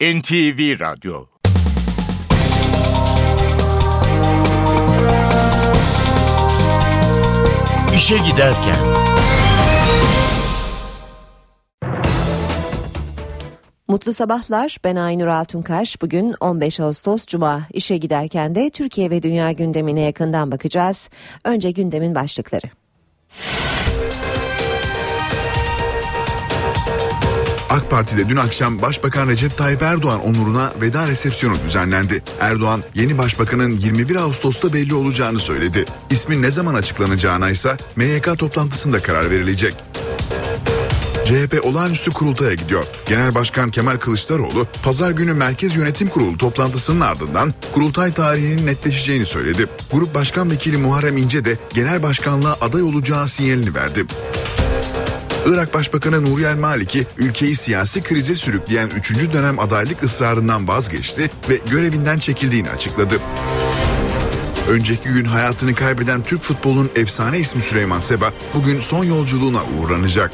NTV Radyo İşe Giderken Mutlu sabahlar. Ben Aynur Altunkaş. Bugün 15 Ağustos Cuma. İşe giderken de Türkiye ve dünya gündemine yakından bakacağız. Önce gündemin başlıkları. AK Parti'de dün akşam Başbakan Recep Tayyip Erdoğan onuruna veda resepsiyonu düzenlendi. Erdoğan yeni başbakanın 21 Ağustos'ta belli olacağını söyledi. İsmin ne zaman açıklanacağına ise MYK toplantısında karar verilecek. CHP olağanüstü kurultaya gidiyor. Genel Başkan Kemal Kılıçdaroğlu pazar günü Merkez Yönetim Kurulu toplantısının ardından kurultay tarihinin netleşeceğini söyledi. Grup Başkan Vekili Muharrem İnce de genel başkanlığa aday olacağı sinyalini verdi. Irak Başbakanı Nuri El Maliki ülkeyi siyasi krize sürükleyen 3. dönem adaylık ısrarından vazgeçti ve görevinden çekildiğini açıkladı. Önceki gün hayatını kaybeden Türk futbolunun efsane ismi Süleyman Seba bugün son yolculuğuna uğurlanacak.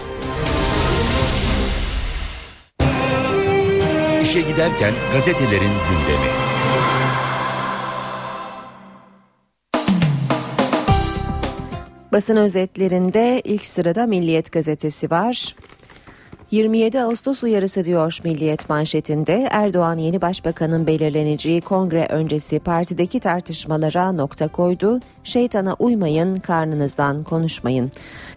İşe Giderken gazetelerin gündemi. Basın özetlerinde ilk sırada Milliyet gazetesi var. 27 Ağustos uyarısı diyor Milliyet manşetinde Erdoğan yeni başbakanın belirleneceği kongre öncesi partideki tartışmalara nokta koydu. Şeytana uymayın, karnınızdan konuşmayın.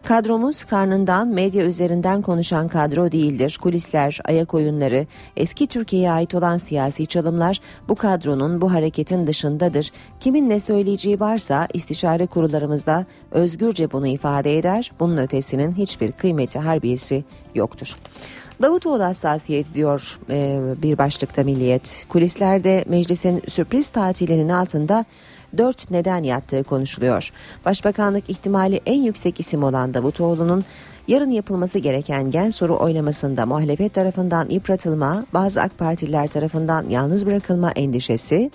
Kadromuz karnından medya üzerinden konuşan kadro değildir. Kulisler, ayak oyunları, eski Türkiye'ye ait olan siyasi çalımlar bu kadronun, bu hareketin dışındadır. Kimin ne söyleyeceği varsa istişare kurullarımızda özgürce bunu ifade eder. Bunun ötesinin hiçbir kıymeti harbiyesi yoktur. Davutoğlu hassasiyet diyor e, bir başlıkta Milliyet. Kulislerde meclisin sürpriz tatilinin altında dört neden yattığı konuşuluyor. Başbakanlık ihtimali en yüksek isim olan Davutoğlu'nun yarın yapılması gereken gen soru oylamasında muhalefet tarafından yıpratılma, bazı AK Partililer tarafından yalnız bırakılma endişesi,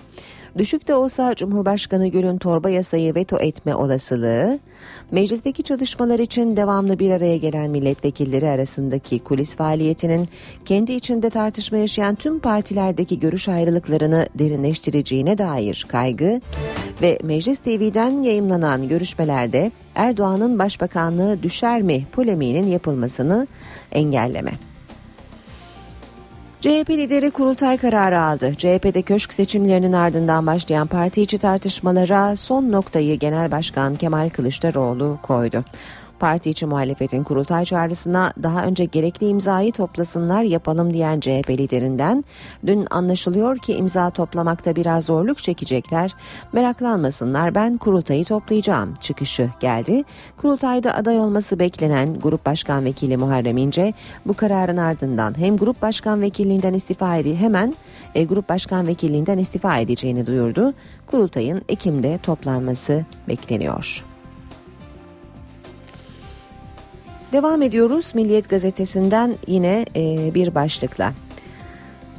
Düşük de olsa Cumhurbaşkanı Gül'ün torba yasayı veto etme olasılığı, meclisteki çalışmalar için devamlı bir araya gelen milletvekilleri arasındaki kulis faaliyetinin kendi içinde tartışma yaşayan tüm partilerdeki görüş ayrılıklarını derinleştireceğine dair kaygı ve Meclis TV'den yayımlanan görüşmelerde Erdoğan'ın başbakanlığı düşer mi polemiğinin yapılmasını engelleme. CHP lideri kurultay kararı aldı. CHP'de köşk seçimlerinin ardından başlayan parti içi tartışmalara son noktayı Genel Başkan Kemal Kılıçdaroğlu koydu. Parti içi muhalefetin kurultay çağrısına daha önce gerekli imzayı toplasınlar yapalım diyen CHP liderinden dün anlaşılıyor ki imza toplamakta biraz zorluk çekecekler. Meraklanmasınlar ben kurultayı toplayacağım çıkışı geldi. Kurultayda aday olması beklenen Grup Başkan Vekili Muharrem İnce bu kararın ardından hem Grup Başkan Vekilliğinden istifa edildi hemen e, Grup Başkan Vekilliğinden istifa edeceğini duyurdu. Kurultayın Ekim'de toplanması bekleniyor. Devam ediyoruz Milliyet gazetesinden yine e, bir başlıkla.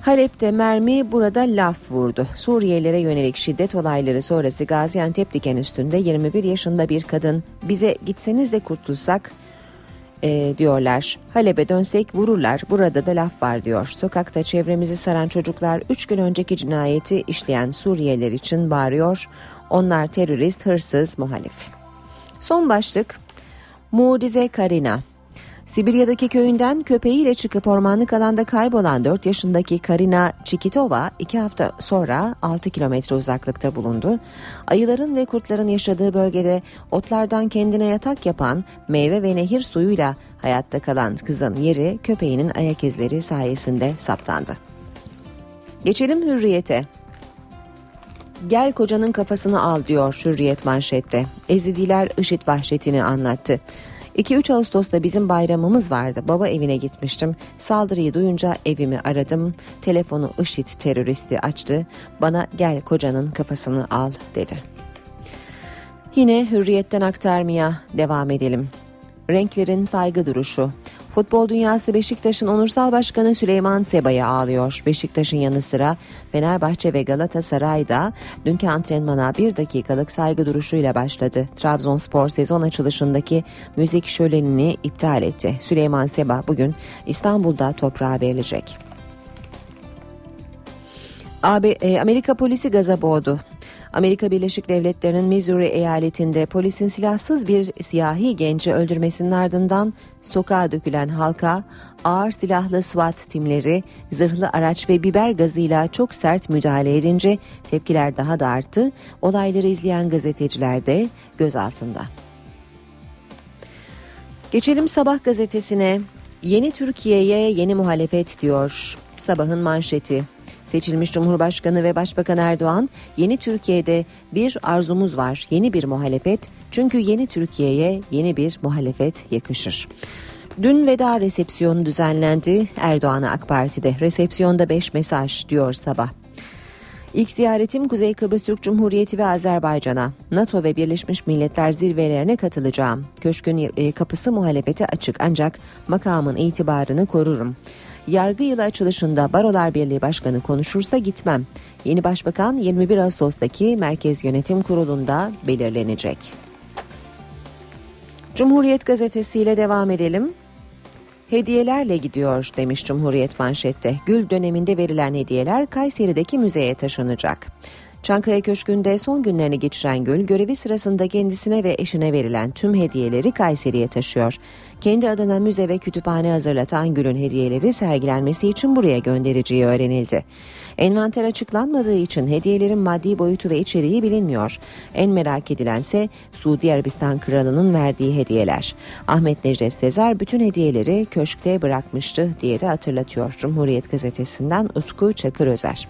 Halep'te mermi burada laf vurdu. Suriyelilere yönelik şiddet olayları sonrası Gaziantep diken üstünde 21 yaşında bir kadın bize gitseniz de kurtulsak e, diyorlar. Halep'e dönsek vururlar burada da laf var diyor. Sokakta çevremizi saran çocuklar 3 gün önceki cinayeti işleyen Suriyeliler için bağırıyor. Onlar terörist, hırsız, muhalif. Son başlık Mucize Karina Sibirya'daki köyünden köpeğiyle çıkıp ormanlık alanda kaybolan 4 yaşındaki Karina Çikitova 2 hafta sonra 6 kilometre uzaklıkta bulundu. Ayıların ve kurtların yaşadığı bölgede otlardan kendine yatak yapan meyve ve nehir suyuyla hayatta kalan kızın yeri köpeğinin ayak izleri sayesinde saptandı. Geçelim hürriyete. Gel kocanın kafasını al diyor Hürriyet manşette. Ezidiler IŞİD vahşetini anlattı. 2-3 Ağustos'ta bizim bayramımız vardı. Baba evine gitmiştim. Saldırıyı duyunca evimi aradım. Telefonu IŞİD teröristi açtı. Bana gel kocanın kafasını al dedi. Yine hürriyetten aktarmaya devam edelim. Renklerin saygı duruşu. Futbol dünyası Beşiktaş'ın onursal başkanı Süleyman Seba'ya ağlıyor. Beşiktaş'ın yanı sıra Fenerbahçe ve Galatasaray da dünkü antrenmana bir dakikalık saygı duruşuyla başladı. Trabzonspor sezon açılışındaki müzik şölenini iptal etti. Süleyman Seba bugün İstanbul'da toprağa verilecek. AB, e, Amerika polisi gaza boğdu. Amerika Birleşik Devletleri'nin Missouri eyaletinde polisin silahsız bir siyahi genci öldürmesinin ardından sokağa dökülen halka ağır silahlı SWAT timleri, zırhlı araç ve biber gazıyla çok sert müdahale edince tepkiler daha da arttı. Olayları izleyen gazeteciler de gözaltında. Geçelim Sabah gazetesine. Yeni Türkiye'ye yeni muhalefet diyor. Sabahın manşeti. Seçilmiş Cumhurbaşkanı ve Başbakan Erdoğan, yeni Türkiye'de bir arzumuz var, yeni bir muhalefet. Çünkü yeni Türkiye'ye yeni bir muhalefet yakışır. Dün veda resepsiyonu düzenlendi Erdoğan'a AK Parti'de. Resepsiyonda 5 mesaj diyor sabah. İlk ziyaretim Kuzey Kıbrıs Türk Cumhuriyeti ve Azerbaycan'a, NATO ve Birleşmiş Milletler zirvelerine katılacağım. Köşkün e, kapısı muhalefete açık ancak makamın itibarını korurum. Yargı yılı açılışında Barolar Birliği Başkanı konuşursa gitmem. Yeni başbakan 21 Ağustos'taki Merkez Yönetim Kurulu'nda belirlenecek. Cumhuriyet Gazetesi ile devam edelim. Hediyelerle gidiyor demiş Cumhuriyet manşette. Gül döneminde verilen hediyeler Kayseri'deki müzeye taşınacak. Çankaya Köşkü'nde son günlerini geçiren Gül, görevi sırasında kendisine ve eşine verilen tüm hediyeleri Kayseri'ye taşıyor. Kendi adına müze ve kütüphane hazırlatan Gül'ün hediyeleri sergilenmesi için buraya göndereceği öğrenildi. Envanter açıklanmadığı için hediyelerin maddi boyutu ve içeriği bilinmiyor. En merak edilense Suudi Arabistan Kralı'nın verdiği hediyeler. Ahmet Necdet Sezer bütün hediyeleri köşkte bırakmıştı diye de hatırlatıyor Cumhuriyet Gazetesi'nden Utku Çakır Özer.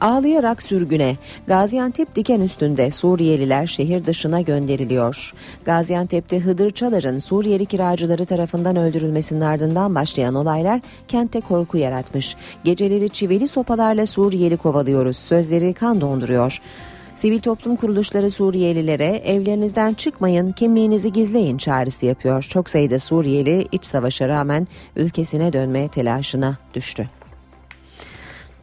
Ağlayarak sürgüne. Gaziantep diken üstünde Suriyeliler şehir dışına gönderiliyor. Gaziantep'te Hıdır Çalar'ın Suriyeli kiracıları tarafından öldürülmesinin ardından başlayan olaylar kentte korku yaratmış. Geceleri çivili sopalarla Suriyeli kovalıyoruz. Sözleri kan donduruyor. Sivil toplum kuruluşları Suriyelilere evlerinizden çıkmayın, kimliğinizi gizleyin çağrısı yapıyor. Çok sayıda Suriyeli iç savaşa rağmen ülkesine dönme telaşına düştü.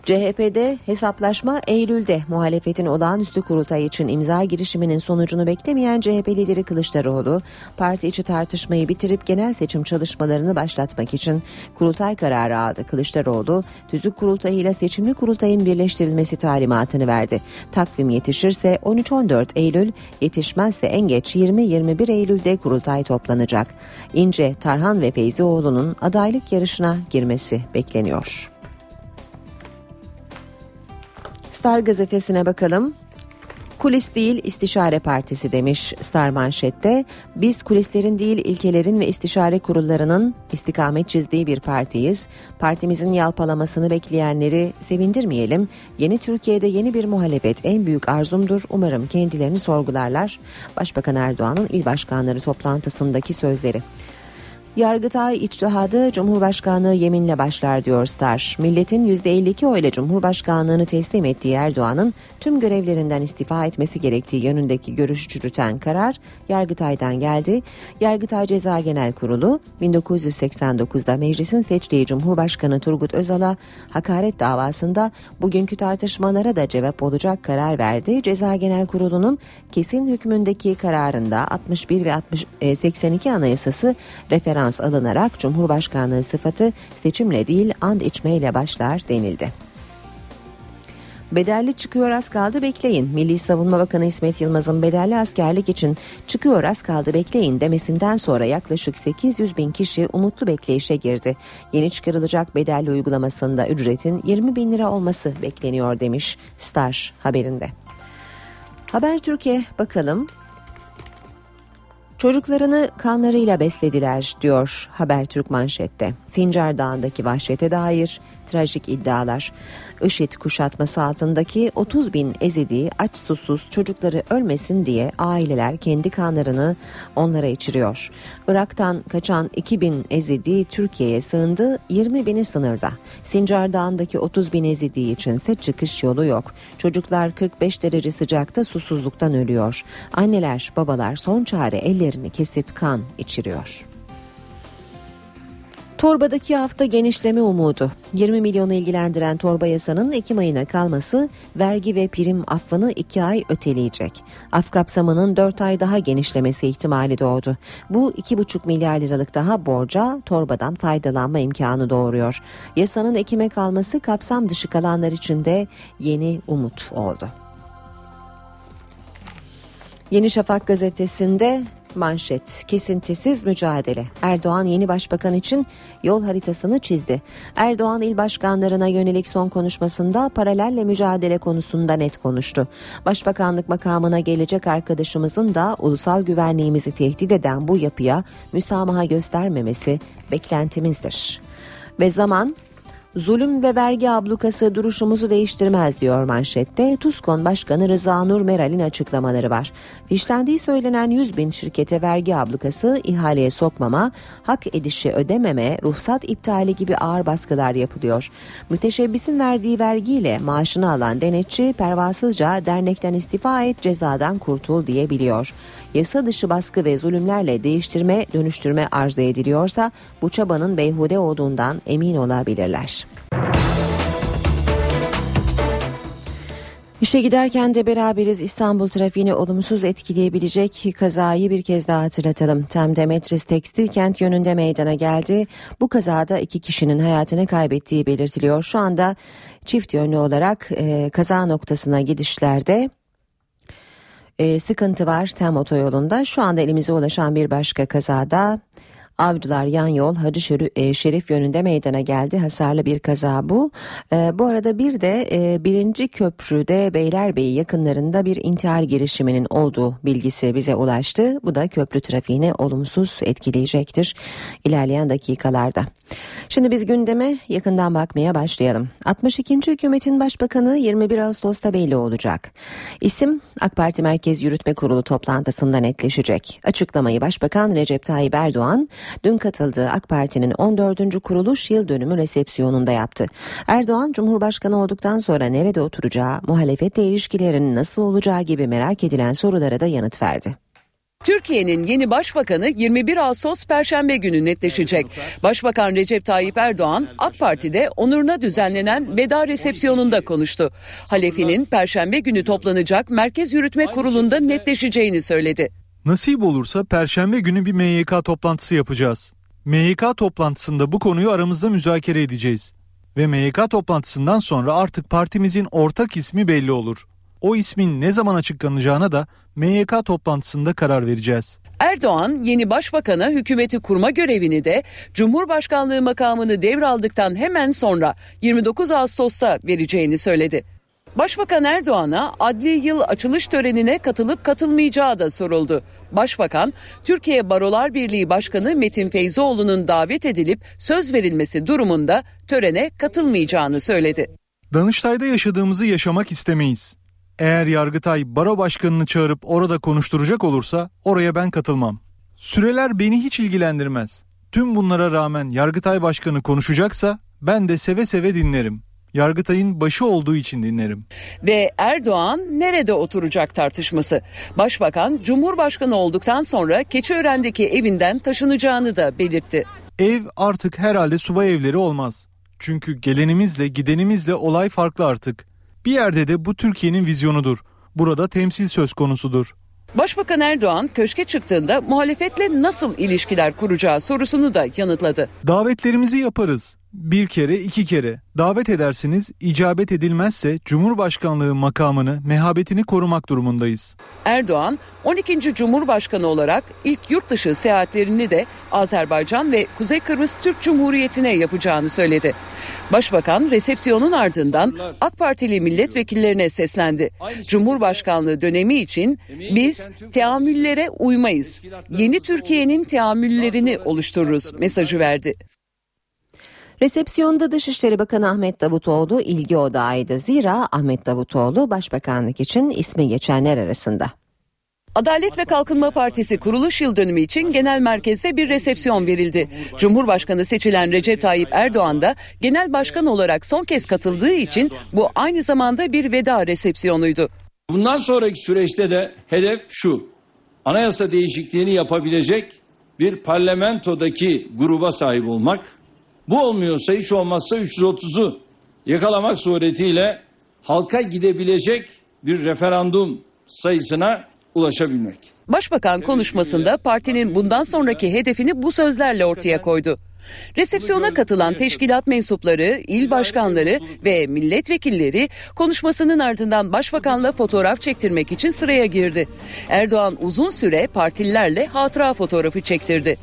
CHP'de hesaplaşma Eylül'de muhalefetin olağanüstü kurultay için imza girişiminin sonucunu beklemeyen CHP lideri Kılıçdaroğlu, parti içi tartışmayı bitirip genel seçim çalışmalarını başlatmak için kurultay kararı aldı. Kılıçdaroğlu, tüzük kurultayıyla seçimli kurultayın birleştirilmesi talimatını verdi. Takvim yetişirse 13-14 Eylül, yetişmezse en geç 20-21 Eylül'de kurultay toplanacak. İnce, Tarhan ve Feyzioğlu'nun adaylık yarışına girmesi bekleniyor. Star gazetesine bakalım. Kulis değil istişare partisi demiş Star manşette. Biz kulislerin değil ilkelerin ve istişare kurullarının istikamet çizdiği bir partiyiz. Partimizin yalpalamasını bekleyenleri sevindirmeyelim. Yeni Türkiye'de yeni bir muhalefet en büyük arzumdur. Umarım kendilerini sorgularlar. Başbakan Erdoğan'ın il başkanları toplantısındaki sözleri. Yargıtay içtihadı Cumhurbaşkanlığı yeminle başlar diyor Star. Milletin %52 oyla Cumhurbaşkanlığını teslim ettiği Erdoğan'ın tüm görevlerinden istifa etmesi gerektiği yönündeki görüş çürüten karar Yargıtay'dan geldi. Yargıtay Ceza Genel Kurulu 1989'da meclisin seçtiği Cumhurbaşkanı Turgut Özal'a hakaret davasında bugünkü tartışmalara da cevap olacak karar verdi. Ceza Genel Kurulu'nun kesin hükmündeki kararında 61 ve 60, 82 anayasası referans referans alınarak Cumhurbaşkanlığı sıfatı seçimle değil and içmeyle başlar denildi. Bedelli çıkıyor az kaldı bekleyin. Milli Savunma Bakanı İsmet Yılmaz'ın bedelli askerlik için çıkıyor az kaldı bekleyin demesinden sonra yaklaşık 800 bin kişi umutlu bekleyişe girdi. Yeni çıkarılacak bedelli uygulamasında ücretin 20 bin lira olması bekleniyor demiş Star haberinde. Haber Türkiye bakalım Çocuklarını kanlarıyla beslediler diyor Habertürk manşette. Sincar Dağı'ndaki vahşete dair trajik iddialar. IŞİD kuşatması altındaki 30 bin Ezidi aç susuz çocukları ölmesin diye aileler kendi kanlarını onlara içiriyor. Irak'tan kaçan 2 bin Ezidi Türkiye'ye sığındı 20 bini sınırda. Sincar Dağı'ndaki 30 bin Ezidi içinse çıkış yolu yok. Çocuklar 45 derece sıcakta susuzluktan ölüyor. Anneler babalar son çare ellerini kesip kan içiriyor. Torbadaki hafta genişleme umudu. 20 milyonu ilgilendiren torba yasanın Ekim ayına kalması vergi ve prim affını 2 ay öteleyecek. Af kapsamının 4 ay daha genişlemesi ihtimali doğdu. Bu 2,5 milyar liralık daha borca torbadan faydalanma imkanı doğuruyor. Yasanın Ekim'e kalması kapsam dışı kalanlar için de yeni umut oldu. Yeni Şafak gazetesinde manşet kesintisiz mücadele. Erdoğan yeni başbakan için yol haritasını çizdi. Erdoğan il başkanlarına yönelik son konuşmasında paralelle mücadele konusunda net konuştu. Başbakanlık makamına gelecek arkadaşımızın da ulusal güvenliğimizi tehdit eden bu yapıya müsamaha göstermemesi beklentimizdir. Ve zaman Zulüm ve vergi ablukası duruşumuzu değiştirmez diyor manşette. TUSKON Başkanı Rıza Nur Meral'in açıklamaları var. Fişlendiği söylenen 100 bin şirkete vergi ablukası, ihaleye sokmama, hak edişi ödememe, ruhsat iptali gibi ağır baskılar yapılıyor. Müteşebbisin verdiği vergiyle maaşını alan denetçi pervasızca dernekten istifa et cezadan kurtul diyebiliyor. Yasa dışı baskı ve zulümlerle değiştirme, dönüştürme arzu ediliyorsa bu çabanın beyhude olduğundan emin olabilirler. İşe giderken de beraberiz İstanbul trafiğini olumsuz etkileyebilecek kazayı bir kez daha hatırlatalım. Tem Demetris Tekstil Kent yönünde meydana geldi. Bu kazada iki kişinin hayatını kaybettiği belirtiliyor. Şu anda çift yönlü olarak e, kaza noktasına gidişlerde e, sıkıntı var Tem otoyolunda. Şu anda elimize ulaşan bir başka kazada Avcılar yan yol Hacı Şerif yönünde meydana geldi. Hasarlı bir kaza bu. E, bu arada bir de e, birinci köprüde Beylerbeyi yakınlarında bir intihar girişiminin olduğu bilgisi bize ulaştı. Bu da köprü trafiğini olumsuz etkileyecektir ilerleyen dakikalarda. Şimdi biz gündeme yakından bakmaya başlayalım. 62. hükümetin başbakanı 21 Ağustos'ta belli olacak. İsim AK Parti Merkez Yürütme Kurulu toplantısında netleşecek. Açıklamayı Başbakan Recep Tayyip Erdoğan dün katıldığı AK Parti'nin 14. kuruluş yıl dönümü resepsiyonunda yaptı. Erdoğan Cumhurbaşkanı olduktan sonra nerede oturacağı, muhalefetle ilişkilerin nasıl olacağı gibi merak edilen sorulara da yanıt verdi. Türkiye'nin yeni başbakanı 21 Ağustos Perşembe günü netleşecek. Başbakan Recep Tayyip Erdoğan AK Parti'de onuruna düzenlenen veda resepsiyonunda konuştu. Halefinin Perşembe günü toplanacak Merkez Yürütme Kurulu'nda netleşeceğini söyledi. Nasip olursa Perşembe günü bir MYK toplantısı yapacağız. MYK toplantısında bu konuyu aramızda müzakere edeceğiz. Ve MYK toplantısından sonra artık partimizin ortak ismi belli olur. O ismin ne zaman açıklanacağına da MYK toplantısında karar vereceğiz. Erdoğan yeni başbakana hükümeti kurma görevini de Cumhurbaşkanlığı makamını devraldıktan hemen sonra 29 Ağustos'ta vereceğini söyledi. Başbakan Erdoğan'a adli yıl açılış törenine katılıp katılmayacağı da soruldu. Başbakan, Türkiye Barolar Birliği Başkanı Metin Feyzoğlu'nun davet edilip söz verilmesi durumunda törene katılmayacağını söyledi. Danıştay'da yaşadığımızı yaşamak istemeyiz. Eğer Yargıtay baro başkanını çağırıp orada konuşturacak olursa oraya ben katılmam. Süreler beni hiç ilgilendirmez. Tüm bunlara rağmen Yargıtay başkanı konuşacaksa ben de seve seve dinlerim. Yargıtay'ın başı olduğu için dinlerim. Ve Erdoğan nerede oturacak tartışması. Başbakan Cumhurbaşkanı olduktan sonra Keçiören'deki evinden taşınacağını da belirtti. Ev artık herhalde subay evleri olmaz. Çünkü gelenimizle gidenimizle olay farklı artık. Bir yerde de bu Türkiye'nin vizyonudur. Burada temsil söz konusudur. Başbakan Erdoğan köşke çıktığında muhalefetle nasıl ilişkiler kuracağı sorusunu da yanıtladı. Davetlerimizi yaparız. Bir kere iki kere davet edersiniz icabet edilmezse Cumhurbaşkanlığı makamını mehabetini korumak durumundayız. Erdoğan 12. Cumhurbaşkanı olarak ilk yurt dışı seyahatlerini de Azerbaycan ve Kuzey Kıbrıs Türk Cumhuriyeti'ne yapacağını söyledi. Başbakan resepsiyonun ardından AK Partili milletvekillerine seslendi. Cumhurbaşkanlığı dönemi için biz teamüllere uymayız. Yeni Türkiye'nin teamüllerini oluştururuz mesajı verdi. Resepsiyonda Dışişleri Bakanı Ahmet Davutoğlu ilgi odağıydı. Zira Ahmet Davutoğlu başbakanlık için ismi geçenler arasında. Adalet ve Kalkınma Partisi kuruluş yıl dönümü için genel merkezde bir resepsiyon verildi. Cumhurbaşkanı seçilen Recep Tayyip Erdoğan da genel başkan olarak son kez katıldığı için bu aynı zamanda bir veda resepsiyonuydu. Bundan sonraki süreçte de hedef şu. Anayasa değişikliğini yapabilecek bir parlamentodaki gruba sahip olmak Bu olmuyorsa hiç olmazsa 330'u yakalamak suretiyle halka gidebilecek bir referandum sayısına ulaşabilmek. Başbakan konuşmasında partinin bundan sonraki hedefini bu sözlerle ortaya koydu. Resepsiyona katılan teşkilat mensupları, il başkanları ve milletvekilleri konuşmasının ardından başbakanla fotoğraf çektirmek için sıraya girdi. Erdoğan uzun süre partililerle hatıra fotoğrafı çektirdi.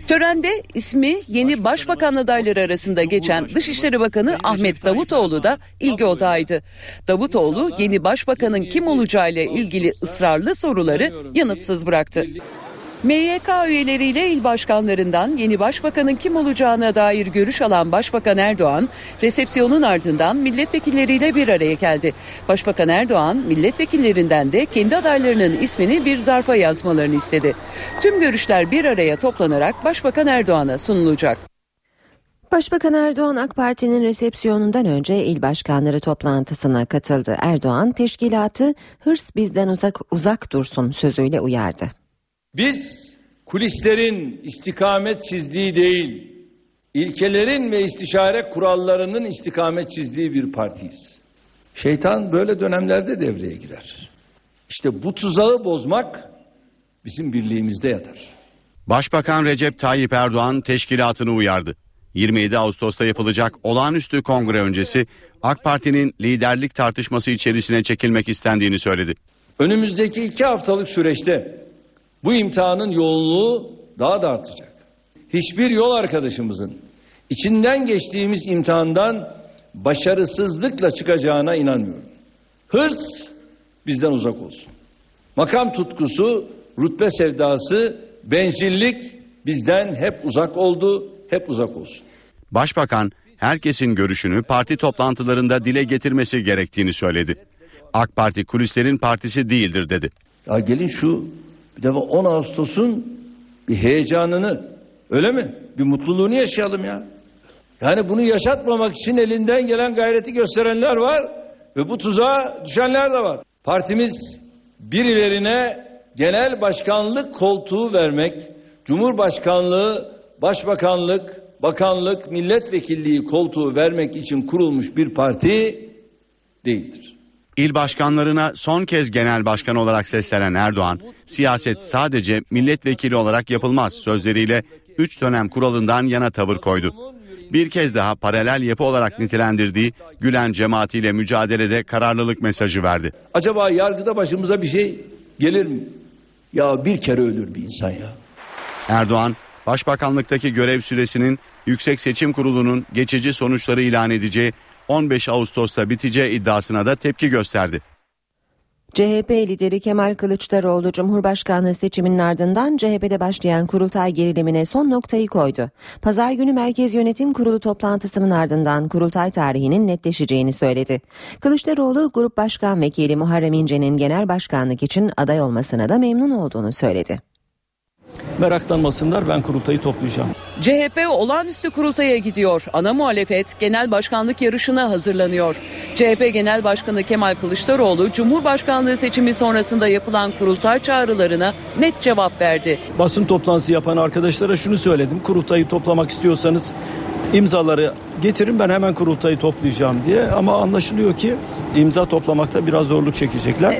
Törende ismi yeni başbakan adayları arasında geçen Dışişleri Bakanı Ahmet Davutoğlu da ilgi odağıydı. Davutoğlu yeni başbakanın kim olacağıyla ilgili ısrarlı soruları yanıtsız bıraktı. MYK üyeleriyle il başkanlarından yeni başbakanın kim olacağına dair görüş alan Başbakan Erdoğan, resepsiyonun ardından milletvekilleriyle bir araya geldi. Başbakan Erdoğan, milletvekillerinden de kendi adaylarının ismini bir zarfa yazmalarını istedi. Tüm görüşler bir araya toplanarak Başbakan Erdoğan'a sunulacak. Başbakan Erdoğan AK Parti'nin resepsiyonundan önce il başkanları toplantısına katıldı. Erdoğan teşkilatı hırs bizden uzak uzak dursun sözüyle uyardı. Biz kulislerin istikamet çizdiği değil, ilkelerin ve istişare kurallarının istikamet çizdiği bir partiyiz. Şeytan böyle dönemlerde devreye girer. İşte bu tuzağı bozmak bizim birliğimizde yatar. Başbakan Recep Tayyip Erdoğan teşkilatını uyardı. 27 Ağustos'ta yapılacak olağanüstü kongre öncesi AK Parti'nin liderlik tartışması içerisine çekilmek istendiğini söyledi. Önümüzdeki iki haftalık süreçte bu imtihanın yoğunluğu daha da artacak. Hiçbir yol arkadaşımızın içinden geçtiğimiz imtihandan başarısızlıkla çıkacağına inanmıyorum. Hırs bizden uzak olsun. Makam tutkusu, rütbe sevdası, bencillik bizden hep uzak oldu, hep uzak olsun. Başbakan herkesin görüşünü parti toplantılarında dile getirmesi gerektiğini söyledi. AK Parti kulislerin partisi değildir dedi. Ya gelin şu bir defa 10 Ağustos'un bir heyecanını öyle mi? Bir mutluluğunu yaşayalım ya. Yani bunu yaşatmamak için elinden gelen gayreti gösterenler var ve bu tuzağa düşenler de var. Partimiz birilerine genel başkanlık koltuğu vermek, cumhurbaşkanlığı, başbakanlık, bakanlık, milletvekilliği koltuğu vermek için kurulmuş bir parti değildir. İl başkanlarına son kez genel başkan olarak seslenen Erdoğan, siyaset sadece milletvekili olarak yapılmaz sözleriyle 3 dönem kuralından yana tavır koydu. Bir kez daha paralel yapı olarak nitelendirdiği Gülen cemaatiyle mücadelede kararlılık mesajı verdi. Acaba yargıda başımıza bir şey gelir mi? Ya bir kere ölür bir insan ya. Erdoğan, başbakanlıktaki görev süresinin Yüksek Seçim Kurulu'nun geçici sonuçları ilan edeceği 15 Ağustos'ta biteceği iddiasına da tepki gösterdi. CHP lideri Kemal Kılıçdaroğlu Cumhurbaşkanlığı seçiminin ardından CHP'de başlayan kurultay gerilimine son noktayı koydu. Pazar günü Merkez Yönetim Kurulu toplantısının ardından kurultay tarihinin netleşeceğini söyledi. Kılıçdaroğlu Grup Başkan Vekili Muharrem İnce'nin genel başkanlık için aday olmasına da memnun olduğunu söyledi. Meraklanmasınlar ben kurultayı toplayacağım. CHP olağanüstü kurultaya gidiyor. Ana muhalefet genel başkanlık yarışına hazırlanıyor. CHP Genel Başkanı Kemal Kılıçdaroğlu Cumhurbaşkanlığı seçimi sonrasında yapılan kurultay çağrılarına net cevap verdi. Basın toplantısı yapan arkadaşlara şunu söyledim. Kurultayı toplamak istiyorsanız imzaları getirin ben hemen kurultayı toplayacağım diye. Ama anlaşılıyor ki imza toplamakta biraz zorluk çekecekler.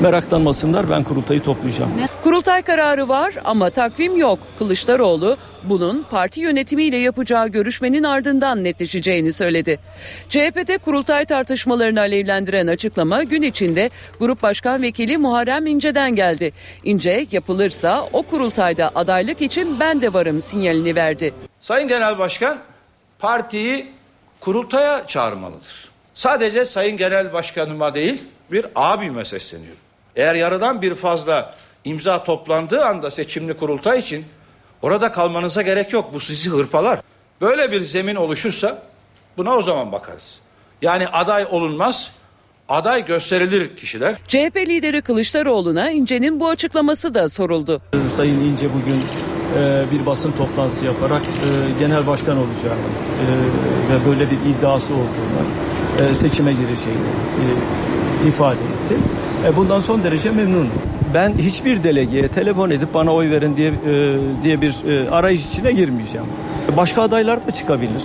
Meraklanmasınlar ben kurultayı toplayacağım. Kurultay kararı var ama takvim yok. Kılıçdaroğlu bunun parti yönetimiyle yapacağı görüşmenin ardından netleşeceğini söyledi. CHP'de kurultay tartışmalarını alevlendiren açıklama gün içinde Grup Başkan Vekili Muharrem İnce'den geldi. İnce yapılırsa o kurultayda adaylık için ben de varım sinyalini verdi. Sayın Genel Başkan partiyi kurultaya çağırmalıdır. Sadece Sayın Genel Başkanıma değil bir abime sesleniyorum. Eğer yarıdan bir fazla imza toplandığı anda seçimli kurultay için orada kalmanıza gerek yok. Bu sizi hırpalar. Böyle bir zemin oluşursa buna o zaman bakarız. Yani aday olunmaz, aday gösterilir kişiler. CHP lideri Kılıçdaroğlu'na İnce'nin bu açıklaması da soruldu. Sayın İnce bugün e, bir basın toplantısı yaparak e, genel başkan olacağını e, ve böyle bir iddiası olduğunu seçime gireceğini ifade etti. E, bundan son derece memnunum. Ben hiçbir delegeye telefon edip bana oy verin diye e, diye bir e, arayış içine girmeyeceğim. Başka adaylar da çıkabilir.